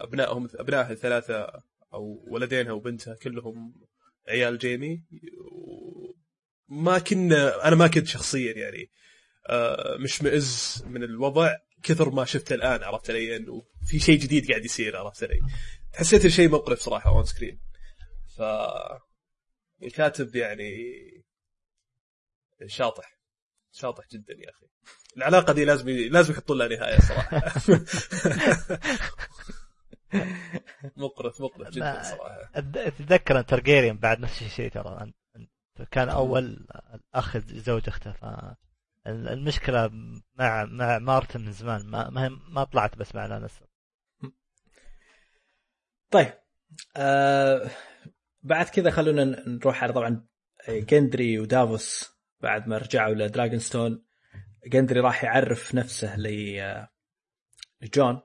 Speaker 3: أبنائهم ابنائها الثلاثة أو ولدينها وبنتها كلهم عيال جيمي ما كنا أنا ما كنت شخصيا يعني آه، مشمئز من الوضع. كثر ما شفته الآن عرفت علي؟ إنه في شيء جديد قاعد يصير عرفت علي؟ حسيت الشيء مقرف صراحة on screen ف الكاتب يعني شاطح شاطح جدا يا أخي. العلاقة دي لازم لازم يحطون لها نهاية صراحة. [laughs] مقرف مقرف جدا.
Speaker 4: صراحة. أن ترجيريان بعد نفس الشيء ترى كان أول الاخ زوج اخته ف المشكلة مع مع مارتن من زمان. ما ما, طلعت بس مع لانستر
Speaker 2: طيب آه بعد كذا خلونا نروح على طبعا جندري ودافوس بعد ما رجعوا لدراجون ستون جندري راح يعرف نفسه آه، لجون.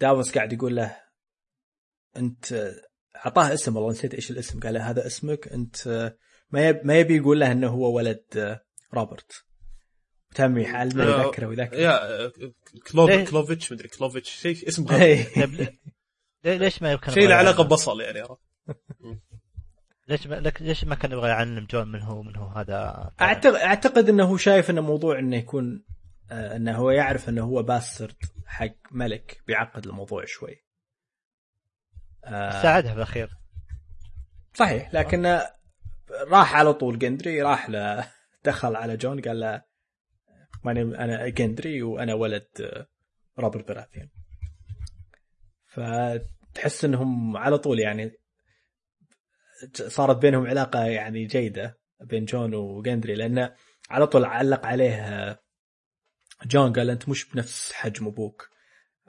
Speaker 2: دافوس قاعد يقول له أنت أعطاه اسم والله نسيت إيش الاسم قال له هذا اسمك أنت آه، ما يب ما يبي يقول له إنه هو ولد آه، روبرت. تم يحال ما. يذكره ويذكره.
Speaker 3: يا كلوف
Speaker 4: ليه؟
Speaker 3: كلوفيتش مدري كلوفيتش. شيء اسم غريب
Speaker 4: ليه- ليش ما يمكن
Speaker 3: شيء له علاقة ببصل يعني
Speaker 4: ليش ما ليش ما كان يبغى يعلم جون من هو من هو هذا؟
Speaker 2: اعتقد أعتقد إنه هو شايف إنه موضوع إنه يكون آه، إنه هو يعرف إنه هو bastard حق ملك بيعقد الموضوع شوي. آه،
Speaker 4: ساعدها بالأخير.
Speaker 2: صحيح لكن آه، راح على طول. جندري راح ل [laughs] دخل على جون قال له ماني أنا جندري وأنا ولد آه، روبرت براثيان. فتحس إنهم على طول يعني صارت بينهم علاقة يعني جيدة بين جون وجندري لأنه على طول علق عليه آه، جون قال أنت مش بنفس حجم أبوك.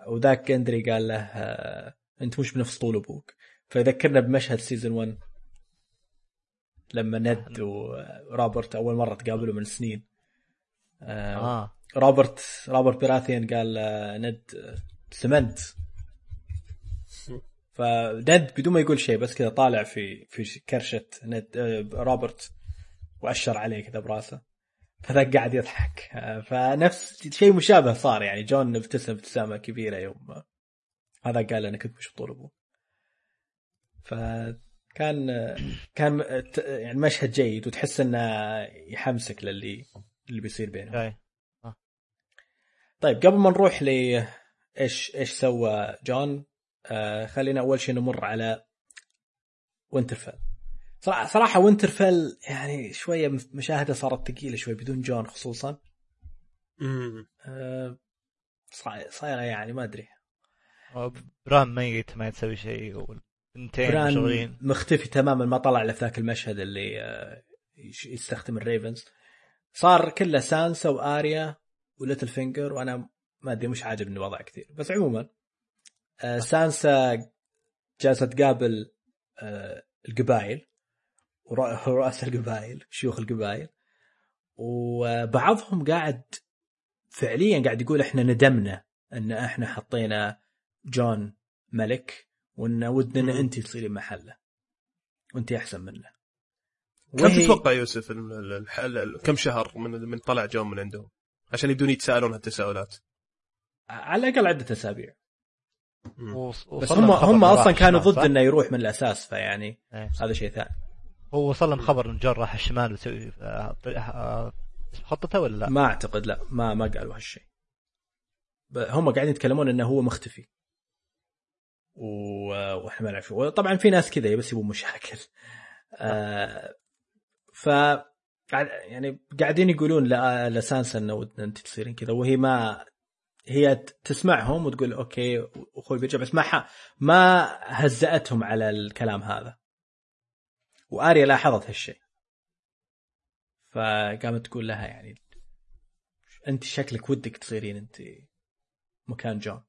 Speaker 2: وذاك جندري قال له آه، أنت مش بنفس طول أبوك. فيذكرنا بمشهد season 1 لما ند وروبرت أول مرة تقابلوا من سنين. آه.
Speaker 4: آه.
Speaker 2: روبرت روبرت براثيان قال آه، ند آه، سمنت. فند بدون ما يقول شيء بس كذا طالع في في كرشة ند آه، روبرت وأشر عليه كذا براسه. فذاك قاعد يضحك. آه، فنفس شيء مشابه صار يعني. جون ابتسم ابتسامة كبيرة يوم آه، هذا قال أنا كنت مش بطول أبوه. فكان آه، كان آه، يعني مشهد جيد وتحس إنه يحمسك للي اللي بيصير بينهم.
Speaker 4: okay
Speaker 2: طيب قبل ما نروح ل إيش إيش سوى جون آه خلينا أول شيء نمر على وينترفيل. صراحة صراحة وينترفيل يعني شوية مشاهده صارت ثقيلة شوي بدون جون خصوصا.
Speaker 3: مم.
Speaker 2: آه صا- صايرة يعني ما أدري.
Speaker 4: بران ميت ما تسوي شيء والبنتين
Speaker 2: بران
Speaker 4: مشغولين.
Speaker 2: مختفي تماما ما طلع له في ذاك المشهد اللي آه يستخدم ال ravens. صار كله سانسا وآريا وليتل فينجر وأنا ما أدري مش عاجبني الوضع كثير. بس عموما آه سانسا جالسة تقابل آه القبائل ورا- رؤساء القبائل شيوخ القبائل وبعضهم قاعد فعليا قاعد يقول إحنا ندمنا إن إحنا حطينا جون ملك وإن ودنا
Speaker 3: مم.
Speaker 2: أنت تصيرين محله. وأنت أحسن منه.
Speaker 3: كم تتوقع يوسف ال- ال- الح- ال- كم شهر من من طلع جون من عندهم؟ عشان يبدون يتساءلون هالتساؤلات
Speaker 2: على الأقل
Speaker 3: عدة
Speaker 4: أسابيع.
Speaker 2: بس هم هم
Speaker 4: أصلا
Speaker 2: كانوا ضد؟ إنه يروح من الأساس فيعني
Speaker 4: إيه.
Speaker 2: هذا شيء ثاني.
Speaker 4: هو وصل لهم خبر ان جون راح الشمال ويسوي آه، آه، خطته ولا لا؟
Speaker 2: ما أعتقد لا ما ما قالوا هالشيء. هم قاعدين يتكلمون إنه هو مختفي. و... وإحنا ما نعرف وطبعا في ناس كذا بس يبون مشاكل. آه ف يعني قاعدين يقولون لسانسا إنه ودنا إنت تصيرين كذا وهي ما هي تسمعهم وتقول أوكي أخوي بيرجع بس ما ح... ما هزأتهم على الكلام هذا. وآريا لاحظت هالشيء. فقامت تقول لها يعني إنت شكلك ودك تصيرين إنت مكان جون.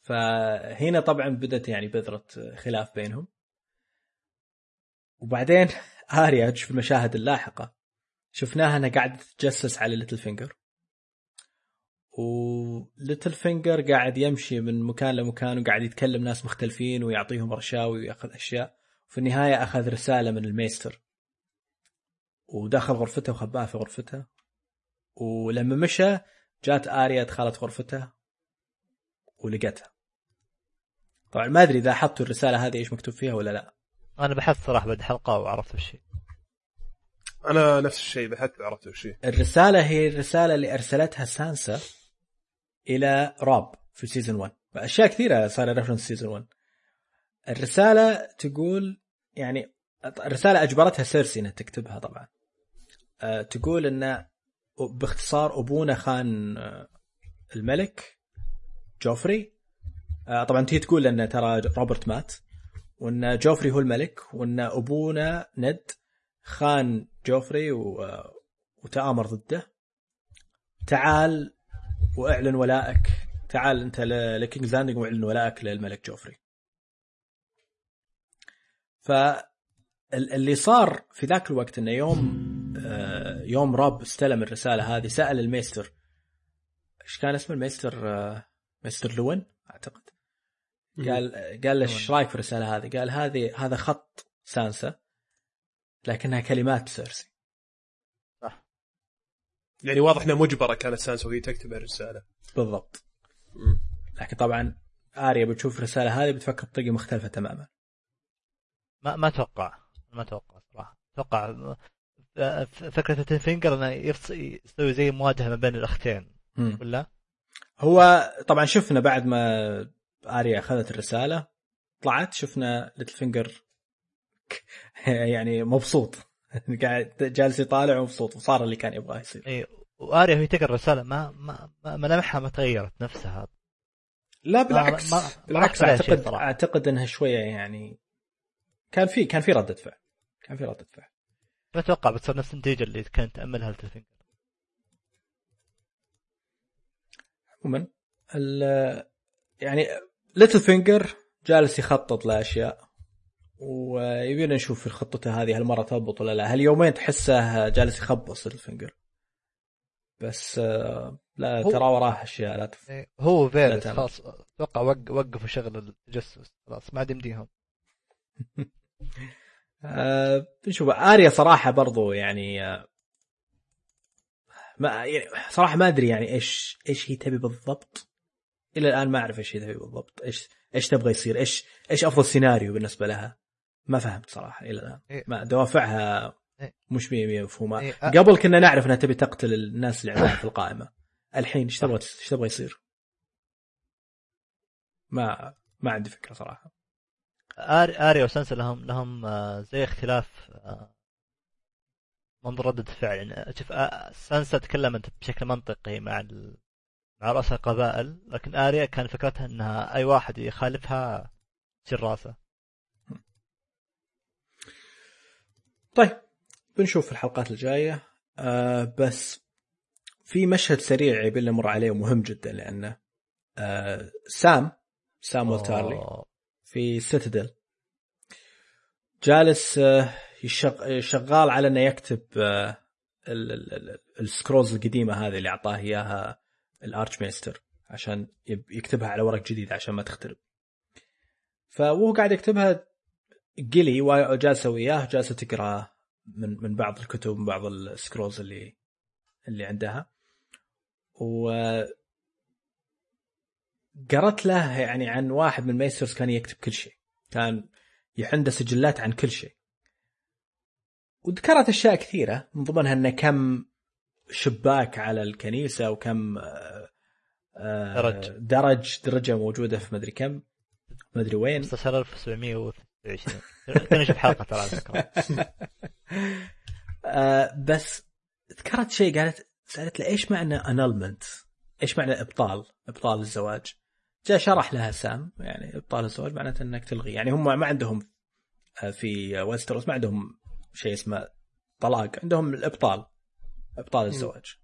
Speaker 2: فهنا طبعا بدت يعني بذرة خلاف بينهم. وبعدين [laughs] آريا تشوف المشاهد اللاحقة. شفناها إنها قاعدة تتجسس على ليتل فينجر وليتل فينجر قاعد يمشي من مكان لمكان وقاعد يتكلم ناس مختلفين ويعطيهم رشاوي ويأخذ أشياء. في النهاية أخذ رسالة من ال maester. ودخل غرفته وخباها في غرفته. ولما مشى جات آريا دخلت غرفته ولقتها. طبعا ما أدري إذا لاحظتوا الرسالة هذه إيش مكتوب فيها ولا لا.
Speaker 4: أنا بحثت صراحة بعد حلقة وعرفت وش هي.
Speaker 3: أنا نفس الشيء بحثت وعرفت وش هي.
Speaker 2: الرسالة هي الرسالة اللي أرسلتها سانسا إلى راب في season 1 أشياء كثيرة صار reference season 1 الرسالة تقول يعني الرسالة أجبرتها سيرسي إنها تكتبها طبعا أه، تقول إن باختصار أبونا خان أه، الملك جوفري أه، طبعا تي تقول إن ترى روبرت مات وأن جوفري هو الملك وأن أبونا ند خان جوفري و... وتآمر ضده. تعال وأعلن ولائك تعال أنت ل- لكينجز لاندنج وأعلن ولائك للملك جوفري. فاللي صار في ذاك الوقت إنه يوم آه، يوم راب استلم الرسالة هذه سأل ال maester إيش كان اسمه ال maester آه، maester لوين؟ أعتقد. قال قال له إيش رأيك في الرسالة هذه؟ قال هذه هذا خط سانسا لكنها كلمات سيرسي
Speaker 3: يعني واضح إنها مجبرة كانت سانسا وهي تكتب الرسالة.
Speaker 2: بالضبط. لكن طبعا آريا بتشوف الرسالة هذه بتفكر بطريقة مختلفة تماما.
Speaker 4: ما ما أتوقع ما أتوقع صراحة. أتوقع فكرة ليتل فينجر إنه يسوي زي مواجهة ما بين
Speaker 2: الأختين.
Speaker 4: ولا؟
Speaker 2: هو طبعا شفنا بعد ما آريا أخذت الرسالة طلعت شفنا ليتل فينجر [laughs] يعني مبسوط. [laughs] قاعد جالس يطالع ومبسوط وصار اللي كان يبغاه يصير.
Speaker 4: إي وآريا وهي تقرأ الرسالة ما ما ما- ملامحها ما تغيرت نفسها.
Speaker 2: لا بالعكس.
Speaker 4: ما- ما
Speaker 2: بالعكس
Speaker 4: شيء
Speaker 2: اعتقد. أعتقد إنها شوية يعني كان في كان في ردة فعل. كان في ردة فعل.
Speaker 4: ما أتوقع بتصير نفس النتيجة اللي كانت تأملها ليتل فينجر
Speaker 2: عموما ال- يعني ليتل فينجر جالس يخطط لأشياء ويبينا نشوف في خطته هذه هالمره تضبط ولا لا. هاليومين تحسه جالس يخبص ليتل فينجر بس آه، لا ترى وراه أشياء لا تف...
Speaker 4: إيه، هو
Speaker 2: وفاريس.
Speaker 4: خلاص أتوقع وق- وقفوا شغل التجسس خلاص ما عاد يمديهم. [laughs]
Speaker 2: آه نشوف آريا صراحة برضو يعني آه، ما يعني صراحة ما أدري يعني إيش إيش هي تبي بالضبط. إلى الآن ما أعرف إيش هي بالضبط. إيش إيش تبغى يصير؟ إيش إيش أفضل سيناريو بالنسبة لها؟ ما فهمت صراحة إلى الآن.
Speaker 4: إيه.
Speaker 2: ما دوافعها
Speaker 4: إيه.
Speaker 2: مش 100% مفهومة.
Speaker 4: إيه، أ-
Speaker 2: قبل كنا نعرف إنها تبي تقتل الناس اللي عندها في القائمة. الحين إيش تبغى إيش تبغى يصير؟ ما ما عندي فكرة صراحة.
Speaker 4: آر- آريا وسنسا لهم لهم آه، زي اختلاف آه، منظور ردة فعل. يعني شوف سانسا تكلمت بشكل منطقي مع ال... مع رؤساء القبائل لكن آريا كان فكرتها إنها أي واحد يخالفها تشيل راسه
Speaker 2: طيب بنشوف في الحلقات الجاية. آه بس في مشهد سريع يبي نمر عليه ومهم جدا لأنه آه سام سام والتارلي. في سيتادل جالس آه، يشغ... شغال على إنه يكتب آه، ال- ال- ال- ال scrolls القديمة هذه اللي أعطاه إياها ال archmaester عشان يكتبها على ورق جديد عشان ما تخترب. فوهو قاعد يكتبها قلي وجالسة وياه جالسة تقرأ من من بعض الكتب من بعض ال scrolls اللي اللي عندها. و قرأت له يعني عن واحد من ال maesters كان يكتب كل شيء. كان عنده سجلات عن كل شيء. وذكرت أشياء كثيرة من ضمنها إنه كم شباك على الكنيسة وكم آه،
Speaker 4: درج.
Speaker 2: درج درجة موجودة في مدري كم مدري وين
Speaker 4: 16723 كنا نشوف حلقة ترى على فكره [laughs]
Speaker 2: آه بس ذكرت شيء قالت سألت له إيش معنى انلمنت؟ إيش معنى إبطال؟ إبطال الزواج؟ جاء شرح لها سام يعني إبطال الزواج معناته إنك تلغي يعني هم ما عندهم آه، في ويستروس ما عندهم شيء اسمه طلاق عندهم الإبطال ابطال الزواج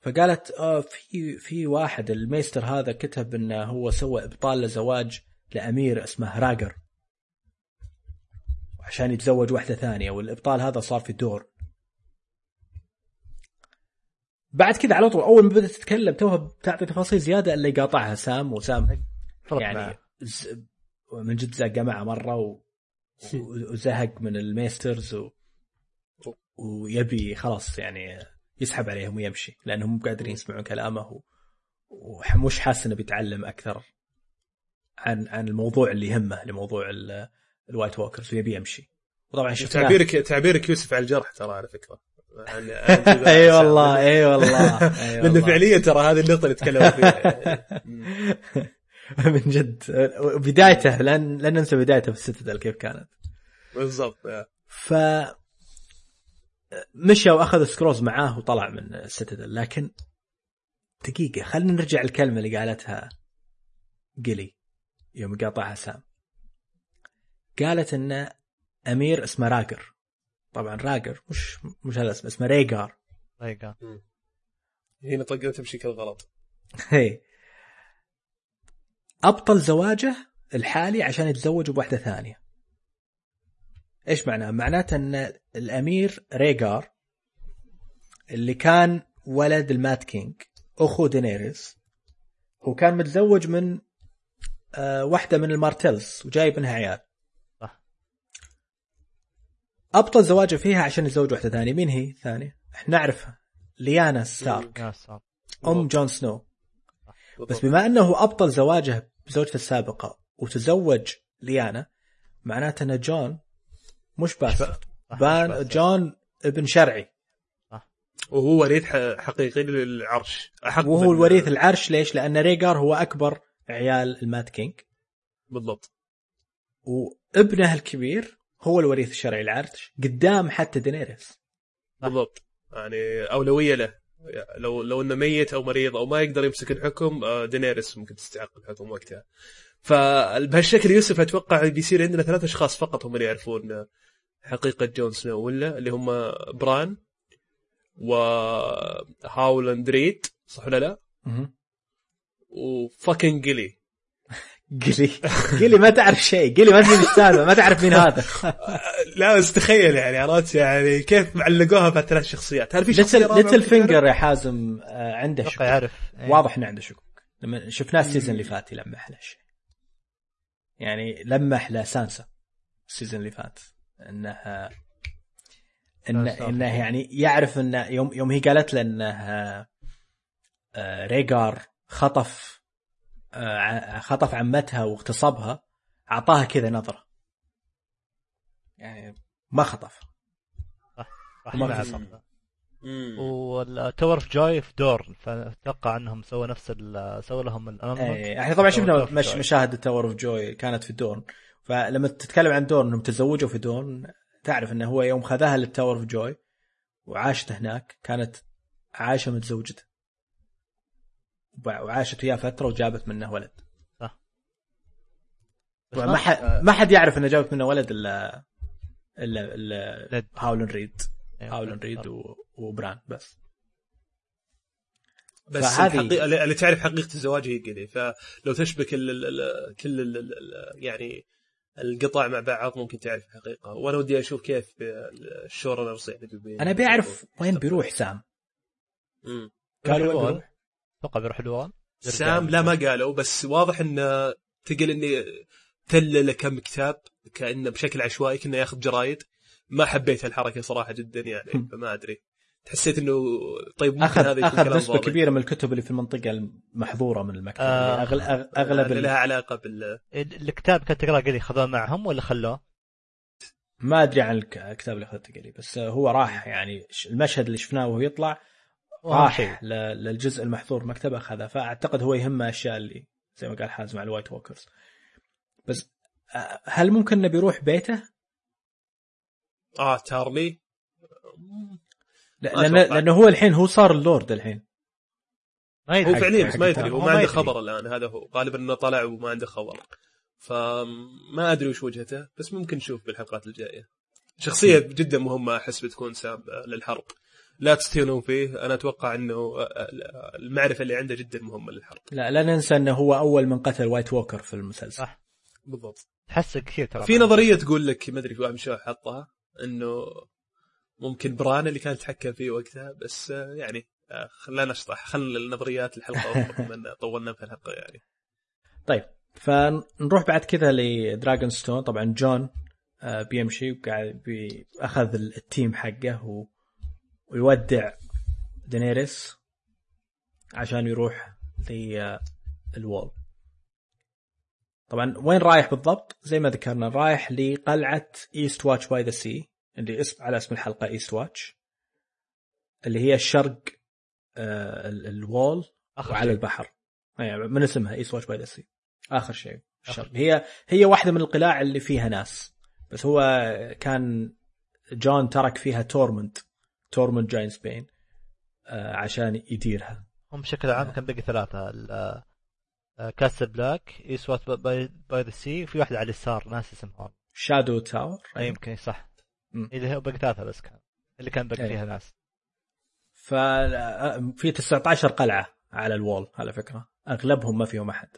Speaker 2: فقالت آه في في واحد الميستر هذا كتب إنه هو سوى إبطال لزواج لأمير اسمه راجر عشان يتزوج واحدة ثانية والإبطال هذا صار في دور بعد كذا على طول أول ما بدأت تتكلم توها بتعطي تفاصيل زيادة الا يقاطعها سام وسام يعني. ز- من جد زق معه مرة. [laughs] و- وزهق من ال maesters و... ويبي خلاص يعني يسحب عليهم ويمشي لأنهم مو قادرين يسمعون كلامه. ومش حاسس إنه بيتعلم أكثر عن عن الموضوع اللي يهمه لموضوع ال... ال White Walkers ويبي يمشي وطبعا شفناه
Speaker 3: تعبيرك تعبيرك يوسف على الجرح ترى على فكرة [laughs]
Speaker 2: أي والله أي [laughs] والله لأنه.
Speaker 3: فعليا ترى هذه النقطة اللي تكلموا فيها [laughs]
Speaker 2: من جد بدايته لن لن ننسى بدايته في الستدل كيف كانت
Speaker 3: بالضبط.
Speaker 2: ف مشى وأخذ سكروز معاه وطلع من الستدل لكن دقيقة خلينا نرجع الكلمة اللي قالتها قلي يوم قاطعها سام. قالت إن أمير اسمه راجر. طبعا راجر مش مش هذا اسمه اسمه ريجار.
Speaker 4: ريقر.
Speaker 3: هي نطقتها بشكل غلط.
Speaker 2: هي. أبطل زواجه الحالي عشان يتزوج بواحده ثانية. إيش معناه معناته أن الأمير ريجار اللي كان ولد ال Mad King أخو دينيريس هو كان متزوج من آه واحدة من المارتلز وجايب منها عيال.
Speaker 4: صح.
Speaker 2: أبطل زواجه فيها عشان يتزوج واحدة ثانية. مين هي ثانية إحنا نعرفها. ليانا ستارك. أم جون سنو. بس بما أنه أبطل زواجه بزوجته السابقة وتزوج ليانا معناته أن جون مش bastard
Speaker 4: صح،
Speaker 2: بان. جون ابن شرعي.
Speaker 3: وهو وريث حقيقي للعرش. احق
Speaker 2: وهو الوريث العرش ليش؟ لأن ريجار هو أكبر عيال ال Mad King.
Speaker 3: بالضبط.
Speaker 2: وابنه الكبير هو الوريث الشرعي العرش قدام حتى دينيريس.
Speaker 3: بالضبط. يعني أولوية له. لو لو إنه ميت أو مريض أو ما يقدر يمسك الحكم آه، دينيريس ممكن تستحق الحكم وقتها. فبهالشكل يوسف أتوقع بيصير عندنا ثلاث أشخاص فقط هم اللي يعرفون حقيقة جون سنو ولا اللي هم بران وهاولاند ريد صح ولا لا؟ وفاكن قلي
Speaker 2: قلي قلي ما تعرف شيء. قلي ما تدري السالفة ما تعرف مين هذا. [laughs]
Speaker 3: لا بس تخيل يعني عرفت يعني كيف علقوها بثلاث شخصيات. هل في شخصية
Speaker 2: ليتل فينجر يا حازم آه، عنده شكوك.
Speaker 4: يعرف إيه.
Speaker 2: واضح إنه عنده شكوك. لما شفناه ال season اللي فات يلمح له شيء. يعني لمح لسانسا ال season اللي فات. إنه انه. إنه يعني يعرف إنه يوم يوم هي قالت له إنه آه، ريجار خطف آه، خطف عمتها واغتصبها أعطاها كذا نظرة يعني ما خطف.
Speaker 3: مم.
Speaker 4: وال Tower of Joy في دورن فأتوقع إنهم سووا نفس ال- سووا لهم annulment
Speaker 2: إيه إحنا طبعا شفنا مش. مشاهد ال Tower of Joy كانت في دورن فلما تتكلم عن دورن انهم تزوجوا في دورن تعرف انه هو يوم خذاها لل Tower of Joy وعاشت هناك كانت عايشة متزوجته وعاشت وياه فترة وجابت منه ولد. طبعا
Speaker 4: ما-
Speaker 2: ما حد ما حد يعرف إنه جابت منه ولد الا الا
Speaker 4: إلا.
Speaker 2: هاولن ريد.
Speaker 4: أيوة.
Speaker 2: هاولن ريد و- وبران بس.
Speaker 3: بس
Speaker 2: فهذه-
Speaker 3: الحقيقة اللي تعرف حقيقة الزواج هي قلي فلو تشبك ال ال كل ال يعني القطع مع بعض ممكن تعرف الحقيقة وأنا ودي أشوف كيف الشو رانرز يعني بي-
Speaker 2: أنا بيعرف وين بيروح سام.
Speaker 3: مم.
Speaker 2: قالوا وين
Speaker 4: بيروح
Speaker 2: بيروح؟
Speaker 4: أتوقع بيروح الوان
Speaker 3: سام لا ما قالوا بس واضح انه تقل إني تل له كم كتاب كأنه بشكل عشوائي كأنه ياخذ جرايد. ما حبيت الحركة صراحة جدا يعني فما أدري. حسيت إنه طيب ممكن
Speaker 2: اخذ
Speaker 3: هذا أخذ
Speaker 2: نسبه
Speaker 3: فاضي.
Speaker 2: كبيرة من الكتب اللي في المنطقة المحظورة من المكتبة
Speaker 4: آه.
Speaker 2: يعني أغل أغ- أغلب
Speaker 3: اللي
Speaker 2: ال-
Speaker 3: لها علاقة بال
Speaker 4: الكتاب كنت تقرا قلي خذوه معهم ولا خلوه؟
Speaker 2: ما أدري عن الك- الكتاب اللي أخذته قلي بس هو راح يعني المشهد اللي شفناه وهو يطلع راح. ل- للجزء المحظور مكتبة أخذها فأعتقد هو يهمه الاشياء اللي زي ما قال حازم مع ال White Walkers بس آه، هل ممكن إنه بيروح بيته؟
Speaker 3: آه تارلي
Speaker 2: لأن. لأنه هو الحين هو صار اللورد الحين.
Speaker 4: ما يدري.
Speaker 3: هو فعليا بس ما يدري. هو ما عنده. خبر الآن. هذا هو. غالبا إنه طلع وما عنده خبر. فما أدري وش وجهته بس ممكن نشوف بالحلقات الجاية. شخصية جدا مهمة أحس بتكون سام للحرب. لا تستهينون فيه. أنا أتوقع إنه المعرفة اللي عنده جدا مهمة للحرب.
Speaker 2: لا لا ننسى إنه هو أول من قتل White Walker في المسلسل.
Speaker 4: صح.
Speaker 3: بالضبط.
Speaker 4: تحسك كثير ترى.
Speaker 3: في نظرية تقول لك ما أدري في واحد من الشباب حطها إنه ممكن بران اللي كان يتحكم فيه وقتها بس آه، يعني آه، خلينا نشطح خل النظريات الحلقة إن [laughs] طولنا في الحلقة يعني.
Speaker 2: طيب فنروح بعد كذا لدراجون ستون طبعا جون آه، بيمشي وقاعد بي- أخذ ال team حقه و... ويودع دينيريس عشان يروح لل Wall طبعا وين رايح بالضبط؟ زي ما ذكرنا رايح لقلعة Eastwatch by the Sea اللي اسم على اسم الحلقة Eastwatch اللي هي الشرق آه، ال- ال
Speaker 4: Wall
Speaker 2: وعلى. البحر. يعني من اسمها Eastwatch by the Sea آخر شيء. الشرق هي هي واحدة من القلاع اللي فيها ناس. بس هو كان جون ترك فيها تورموند Tormund Giantsbane آه عشان يديرها.
Speaker 4: هم بشكل عام كان باقي ثلاثة ال- آه، Castle Black Eastwatch by by the Sea وفي واحدة على اليسار ناس اسمهم.
Speaker 2: Shadow
Speaker 4: Tower يمكن صح. اللي هو باقي ثلاثة بس كان. اللي كان باقي
Speaker 2: أي.
Speaker 4: فيها ناس.
Speaker 2: ففي 19 قلعة على ال Wall على فكرة. أغلبهم ما فيهم أحد.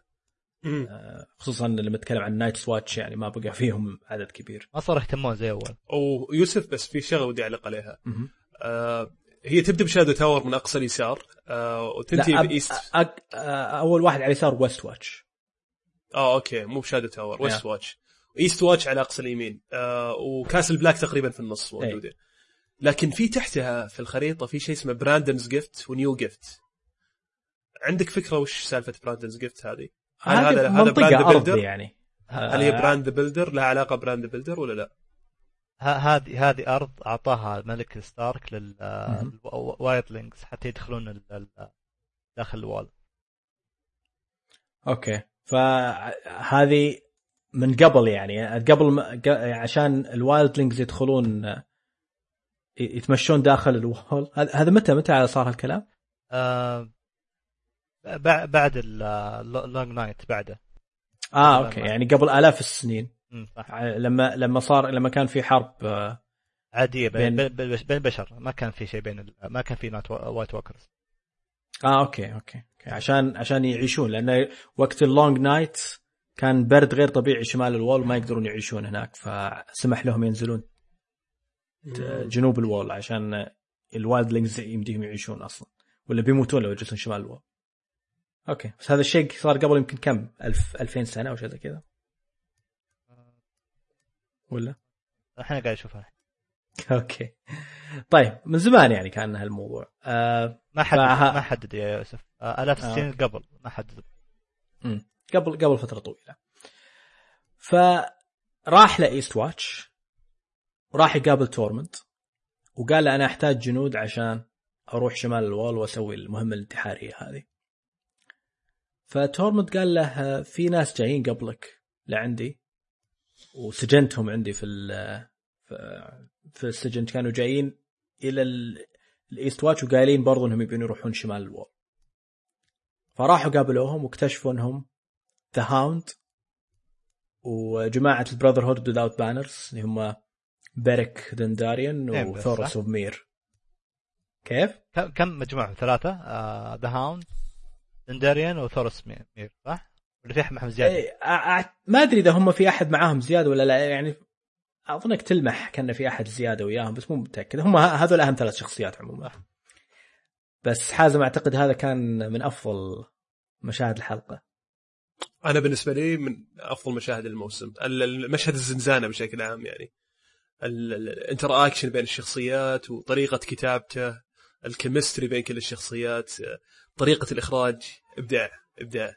Speaker 2: آه خصوصا لما نتكلم عن Night's Watch يعني ما بقى فيهم عدد كبير.
Speaker 4: ما صاروا يهتمون زي أول.
Speaker 3: ويوسف بس في شغلة ودي أعلق عليها. آه هي تبدأ ب Shadow Tower من أقصى اليسار. آه وتنتهي
Speaker 2: لا أب-
Speaker 3: ب
Speaker 2: East. أك... أول واحد على اليسار Westwatch
Speaker 3: آه okay مو ب Shadow Tower
Speaker 2: West
Speaker 3: Yeah. watch Eastwatch على أقصى اليمين آه و Castle Black تقريبا في النص موجوده لكن في تحتها في الخريطة في شيء اسمه Brandon's Gift و New Gift عندك فكرة وش سالفة Brandon's Gift هذه؟ هل هذا هذا Bran
Speaker 2: the
Speaker 3: Builder؟
Speaker 2: يعني
Speaker 3: هل هي Bran the Builder لها علاقة Bran the Builder ولا لا؟
Speaker 4: هذه هذه أرض أعطاها ملك ستارك.
Speaker 2: لل
Speaker 4: wildlings حتى يدخلون داخل ال Wall
Speaker 2: okay فهذه من قبل يعني قبل عشان ال wildlings يدخلون يتمشون داخل ال Wall هذا هذا متى؟ متى صار هالكلام؟
Speaker 4: آه، بع- بعد ال Long Night
Speaker 2: بعده.
Speaker 4: آه.
Speaker 2: okay. يعني قبل آلاف السنين.
Speaker 4: صح.
Speaker 2: لما لما صار لما كان في حرب آه،
Speaker 4: عادية بين
Speaker 2: بين-
Speaker 4: البشر ما كان في شيء بين ما كان في نايت White Walkers
Speaker 2: آه okay okay, okay. عشان عشان يعيشون لأن وقت ال Long Night كان برد غير طبيعي شمال ال Wall وما يقدرون يعيشون هناك فسمح لهم ينزلون جنوب ال Wall عشان ال wildlings يمديهم يعيشون أصلا ولا بيموتون لو يجلسون شمال ال Wall. okay بس هذا الشيء صار قبل يمكن كم؟ 1000 2000 سنة أو شيء زي كذا. ولا؟
Speaker 4: إحنا قاعد نشوفها [laughs]
Speaker 2: okay. طيب من زمان يعني كان هالموضوع. آه
Speaker 4: ما حدد
Speaker 2: فها-
Speaker 4: ما حدد يا يوسف. آه، آلاف
Speaker 2: آه،
Speaker 4: السنين قبل ما حدد.
Speaker 2: قبل قبل فترة طويلة. فراح ل Eastwatch وراح يقابل تورموند وقال له أنا أحتاج جنود عشان أروح شمال ال Wall وأسوي المهمة الانتحارية هذه. فتورموند قال له في ناس جايين قبلك لعندي وسجنتهم عندي في في- السجن. كانوا جايين إلى ال- ال Eastwatch وقايلين برضو إنهم يبون يروحون شمال ال Wall فراحوا قابلوهم واكتشفوا إنهم The Hound وجماعة ال Brotherhood Without Banners اللي هم بيريك دنداريان و
Speaker 4: Thoros
Speaker 2: of Myr كيف؟
Speaker 4: كم مجموعهم ثلاثة. The Hound دنداريان و Thoros of Myr صح؟ ولا في أحد معهم
Speaker 2: زيادة؟ أع- أع- ما أدري إذا هم في أحد معاهم زيادة ولا لا يعني أظنك تلمح كأن في أحد زيادة وياهم بس مو متأكد. هم هذول أهم ثلاث شخصيات عموما. بس حازم أعتقد هذا كان من أفضل مشاهد الحلقة.
Speaker 3: أنا بالنسبة لي من أفضل مشاهد الموسم ال- المشهد الزنزانة بشكل عام يعني. ال- ال- ال interaction بين الشخصيات وطريقة كتابته ال chemistry بين كل الشخصيات طريقة الإخراج إبداع إبداع.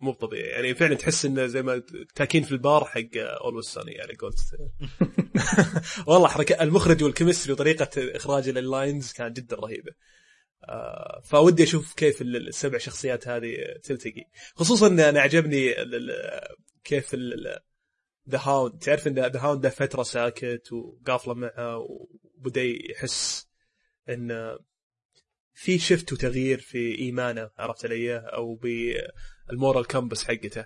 Speaker 3: مو طبيعي. يعني فعلا تحس إنه زي ما تاكين في البار حق Always Sunny يعني قلت. [laughs] والله حركة المخرج وال chemistry وطريقة اخراج ال lines كانت جدا رهيبة. فودي أشوف كيف ال- السبع شخصيات هذه تلتقي. خصوصا إن أنا عجبني كيف The Hound تعرف إن The Hound له فترة ساكت وقافلة معه وبدأ يحس إن في shift وتغيير في إيمانه عرفت علي؟ أو بال moral compass حقته.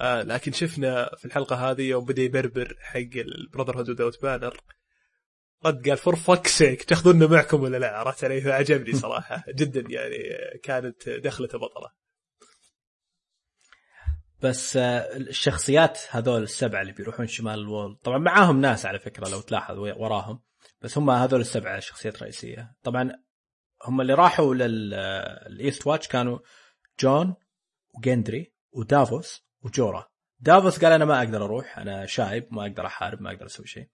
Speaker 3: آه لكن شفنا في الحلقة هذه يوم بدأ يبربر حق ال Brother hood Banner رد قال for fuck's sake تاخذونا معكم ولا لا؟ عرفت علي؟ فعجبني [laughs] صراحة. جدا يعني كانت دخلته بطلة.
Speaker 2: بس آه، الشخصيات هذول السبعة اللي بيروحون شمال ال Wall طبعا معاهم ناس على فكرة لو تلاحظ وراهم بس هم هذول السبعة شخصيات رئيسية. طبعا هم اللي راحوا لل Eastwatch كانوا جون وجندري ودافوس وجورا. دافوس قال أنا ما أقدر أروح أنا شايب ما أقدر أحارب ما أقدر أسوي شيء.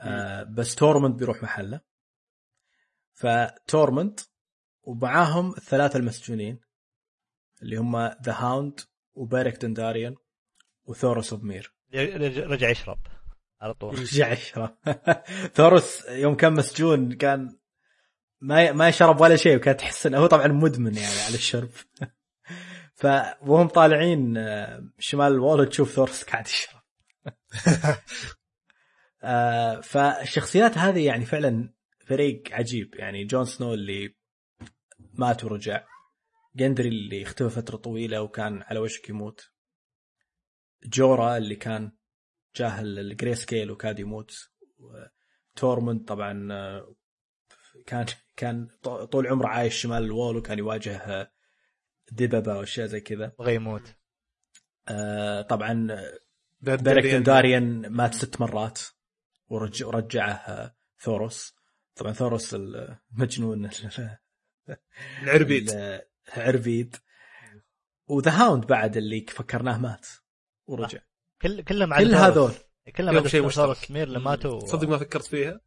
Speaker 2: آه بس تورموند بيروح محله. فتورموند ومعاهم الثلاثة المسجونين اللي هم The Hound وبيريك دنداريان وثورس
Speaker 4: of رجع يشرب على طول. [laughs]
Speaker 2: رجع يشرب. [laughs] ثورس يوم كان مسجون كان ما ما شرب ولا شيء وكان تحس إنه هو طبعا مدمن يعني على الشرب. [laughs] ف وهم طالعين آه، شمال ال Wall تشوف ثورس قاعد يشرب. آه، فالشخصيات هذه يعني فعلا فريق عجيب. يعني جون سنو اللي مات ورجع جندري اللي اختفى فترة طويلة وكان على وشك يموت جورا اللي كان جاه ال greyscale وكاد يموت تورموند طبعا آه، كان كان طول عمره عايش شمال الوول وكان يواجه آه، دببه وأشياء زي كذا.
Speaker 4: بغى يموت.
Speaker 2: آه، طبعا
Speaker 3: داريان-
Speaker 2: مات ست مرات. ورجعه آه، ثوروس طبعا ثوروس المجنون
Speaker 3: العربيد.
Speaker 2: عربيد وذا هاوند بعد اللي فكرناه مات ورجع.
Speaker 4: كل كلهم
Speaker 2: كل هذول.
Speaker 4: كلهم عدا
Speaker 3: شيء مشترك.
Speaker 4: مير اللي ماتوا
Speaker 3: صدق ما فكرت فيها.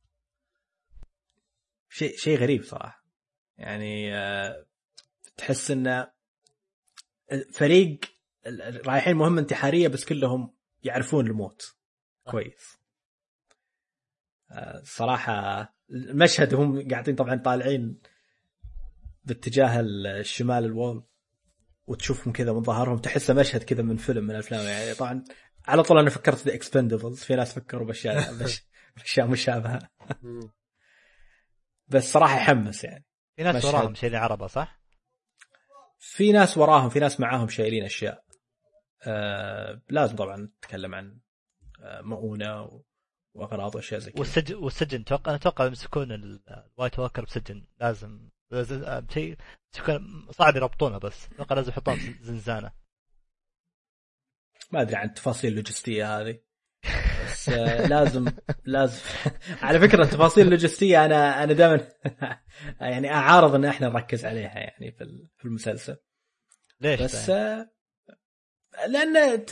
Speaker 2: شيء شيء غريب صراحة. يعني آه، تحس انه فريق رايحين مهمة انتحارية بس كلهم يعرفون الموت. كويس. صراحة المشهد هم قاعدين طبعا طالعين باتجاه الشمال الوول وتشوفهم كذا من ظهرهم تحسه مشهد كذا من فيلم من الأفلام. يعني طبعا على طول أنا فكرت The Expendables في ناس فكروا باشياء [laughs] بأشياء مشابهة. بس صراحة يحمس يعني.
Speaker 4: في ناس
Speaker 2: مشهد.
Speaker 4: وراهم شايلين عربة صح؟
Speaker 2: في ناس وراهم في ناس معاهم شايلين أشياء. آه لازم طبعا نتكلم عن آه مؤونة و- واغراض واشياء زي كذا.
Speaker 4: والسجن والسجن توقع أنا أتوقع يمسكون ال- ال White Walker بسجن. لازم شيء صعب يربطونه بس. أتوقع لازم يحطون في زنزانة.
Speaker 2: ما أدري عن التفاصيل اللوجستية هذه. [laughs] بس آه، لازم لازم. [laughs] على فكرة التفاصيل اللوجستية أنا أنا دائما [laughs] يعني أعارض إن إحنا نركز عليها يعني في ال- في المسلسل.
Speaker 4: ليش
Speaker 2: بس
Speaker 4: طيب؟
Speaker 2: آه، لأن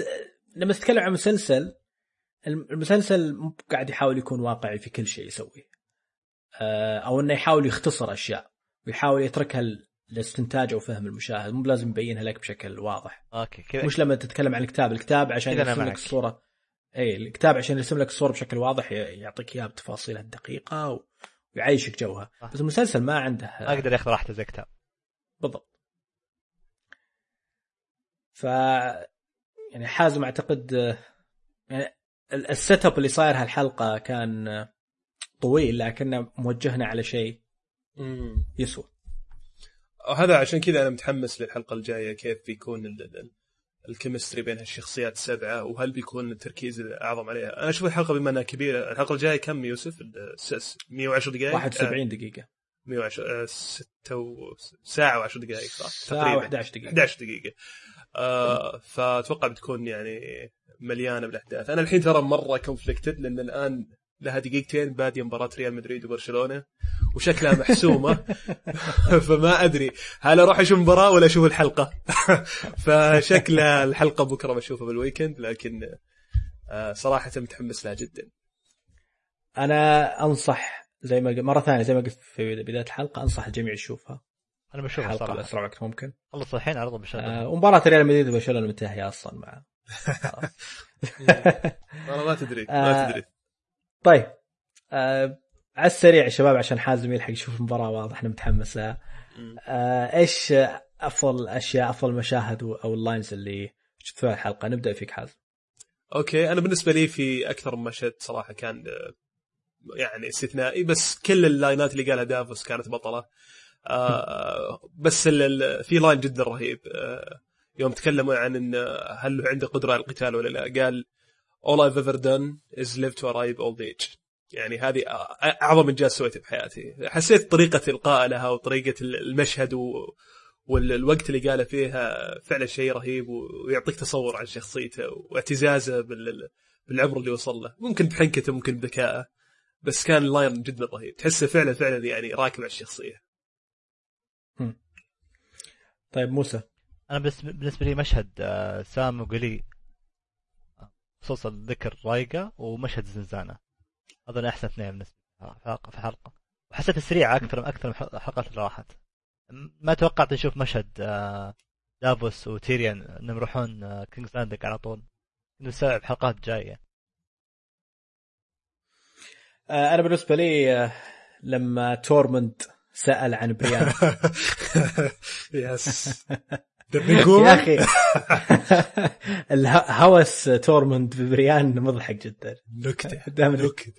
Speaker 2: لما تتكلم عن مسلسل المسلسل مو قاعد يحاول يكون واقعي في كل شيء يسويه. آه، أو إنه يحاول يختصر أشياء ويحاول يتركها لاستنتاج أو فهم المشاهد. مو لازم يبينها لك بشكل واضح.
Speaker 4: أوكي كذا
Speaker 2: مش لما تتكلم عن الكتاب الكتاب عشان يرسم لك. الصورة. اي الكتاب عشان يرسم لك الصورة بشكل واضح يعطيك إياها بتفاصيلها الدقيقة و- ويعيشك جوها.
Speaker 4: صح.
Speaker 2: بس المسلسل ما عنده
Speaker 4: ما يقدر ياخذ راحته زي كتاب
Speaker 2: بالضبط. ف يعني حازم أعتقد آه، يعني ال set up اللي صاير هالحلقة كان آه، طويل لكنه موجهنا على شيء. يسوى.
Speaker 3: هذا عشان كذا أنا متحمس للحلقة الجاية كيف بيكون ال- ال- ال chemistry بين هالشخصيات السبعة وهل بيكون التركيز الأعظم عليها. أنا أشوف الحلقة بما انها كبيره الحلقة الجاية كم يوسف؟ ال- س- س- 110 دقائق؟
Speaker 2: 71 دقيقة.
Speaker 3: 110 6 و... ساعة و10 دقائق صح؟
Speaker 2: ساعة و11 دقيقة.
Speaker 3: 11 دقيقة. آه فأتوقع بتكون يعني مليانة بالأحداث، أنا الحين ترى مرة conflicted لأن الآن لها دقيقتين بادية مباراة ريال مدريد وبرشلونة وشكلها محسومة. [laughs] فما أدري هل أروح أشوف مباراة ولا أشوف الحلقة؟ [laughs] فشكلها الحلقة بكرة بشوفها بالويكند لكن آه صراحة متحمس لها جدا.
Speaker 2: أنا أنصح زي ما مرة ثانية زي ما قلت في بداية الحلقة أنصح الجميع يشوفها.
Speaker 4: أنا بشوفها
Speaker 2: الحلقة
Speaker 4: صراحة.
Speaker 2: باسرع وقت ممكن.
Speaker 4: خلص الحين عرض بشغله
Speaker 2: آه ومباراة ريال مدريد وبرشلونة منتهيه أصلا مع. [laughs]
Speaker 3: أنا ما تدري
Speaker 2: آه.
Speaker 3: ما تدري.
Speaker 2: طيب. آه على السريع يا شباب عشان حازم يلحق يشوف المباراة واضح إنه متحمس لها. آه إيش أفضل أشياء أفضل مشاهد أو ال lines اللي شفتوها الحلقة؟ نبدأ فيك حازم.
Speaker 3: okay أنا بالنسبة لي في أكثر من مشهد صراحة كان آه، يعني استثنائي بس كل ال line ات اللي قالها دافوس كانت بطلة. آه بس ال- ال- في line جدا رهيب. آه يوم تكلموا عن إن هل عنده قدرة على القتال ولا لا. قال all I've ever done is live to a ripe old age. يعني هذه أعظم إنجاز سويته بحياتي. حسيت طريقة إلقاء لها وطريقة المشهد و... والوقت اللي قاله فيها فعلا شيء رهيب ويعطيك تصور عن شخصيته واعتزازه بال... بالعمر اللي وصل له. ممكن بحنكته ممكن بذكائه بس كان اللاين جدا رهيب. تحسه فعلا فعلا يعني راكب على الشخصية.
Speaker 2: طيب موسى.
Speaker 4: أنا بالنسبة لي مشهد آه، سام وجيلي خصوصا ذكر ريقار ومشهد زنزانة. هذول أحسن اثنين بالنسبة لي في حلقه وحسيت سريعه أكثر من أكثر من حل- الحلقات اللي راحت. ما توقعت نشوف مشهد آه، دافوس وتيريان انهم يروحون آه، King's Landing على طول. نستوعب حلقات جاية.
Speaker 2: آه أنا بالنسبة لي آه لما تورموند سأل عن بريان. [laughs]
Speaker 3: yes
Speaker 2: يا أخي. الهوس تورموند ببريان مضحك جدا.
Speaker 3: نكته نكته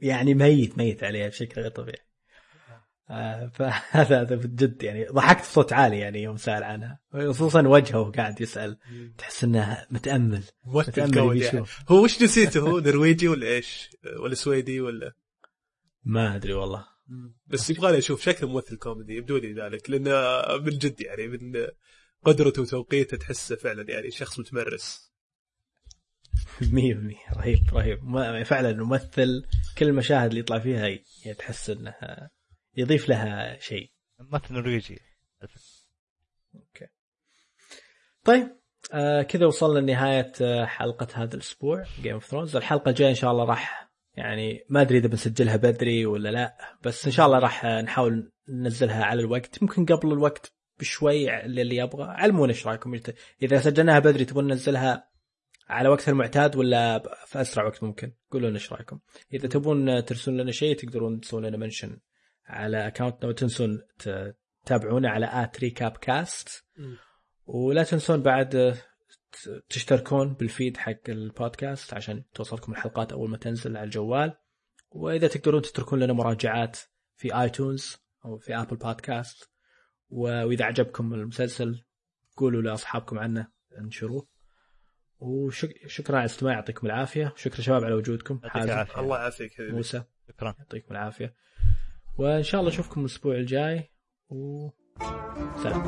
Speaker 2: يعني ميت ميت عليها بشكل غير طبيعي. آه، فهذا هذا بجد يعني. ضحكت بصوت عالي يعني يوم سأل عنها خصوصا وجهه وهو قاعد يسأل. تحس إنه
Speaker 3: متأمل.
Speaker 2: متأمل
Speaker 3: يعني. هو وش جنسيته هو نرويجي ولا إيش؟ ولا سويدي ولا؟
Speaker 2: ما أدري والله.
Speaker 3: بس يبغى لي أشوف شكله ممثل كوميدي يبدو لي ذلك لأنه من جد يعني من قدرته وتوقيته تحسه فعلا يعني شخص متمرس. [laughs]
Speaker 2: 100% رهيب رهيب. ما- فعلا ممثل كل المشاهد اللي يطلع فيها ي- تحس إنه يضيف لها شيء.
Speaker 4: ممثل نرويجي
Speaker 2: طيب آه كذا وصلنا لنهاية آه، حلقة هذا الأسبوع Game of Thrones الحلقة الجاية إن شاء الله راح يعني ما أدري إذا بنسجلها بدري ولا لا بس إن شاء الله راح نحاول ننزلها على الوقت. ممكن قبل الوقت بشوي اللي يبغى. علمونا إيش رأيكم؟ إذا- إذا سجلناها بدري تبون ننزلها على وقت المعتاد ولا في أسرع وقت ممكن؟ قولوا لنا إيش رأيكم. إذا تبون ترسلون لنا شيء تقدرون تسوون لنا mention على account نا ولا تنسون تتابعونا على at RecapCast ولا تنسون بعد تشتركون بال feed حق البودكاست عشان توصلكم الحلقات أول ما تنزل على الجوال. وإذا تقدرون تتركون لنا مراجعات في ايتونز أو في ابل بودكاست و- وإذا عجبكم المسلسل قولوا لأصحابكم عنه انشروه. وشكرا على الاستماع يعطيكم العافية. شكرا شباب على وجودكم.
Speaker 3: الله يعافيك
Speaker 2: موسى
Speaker 4: شكرا.
Speaker 2: يعطيكم العافية. وإن شاء الله أشوفكم الأسبوع الجاي. و سلام.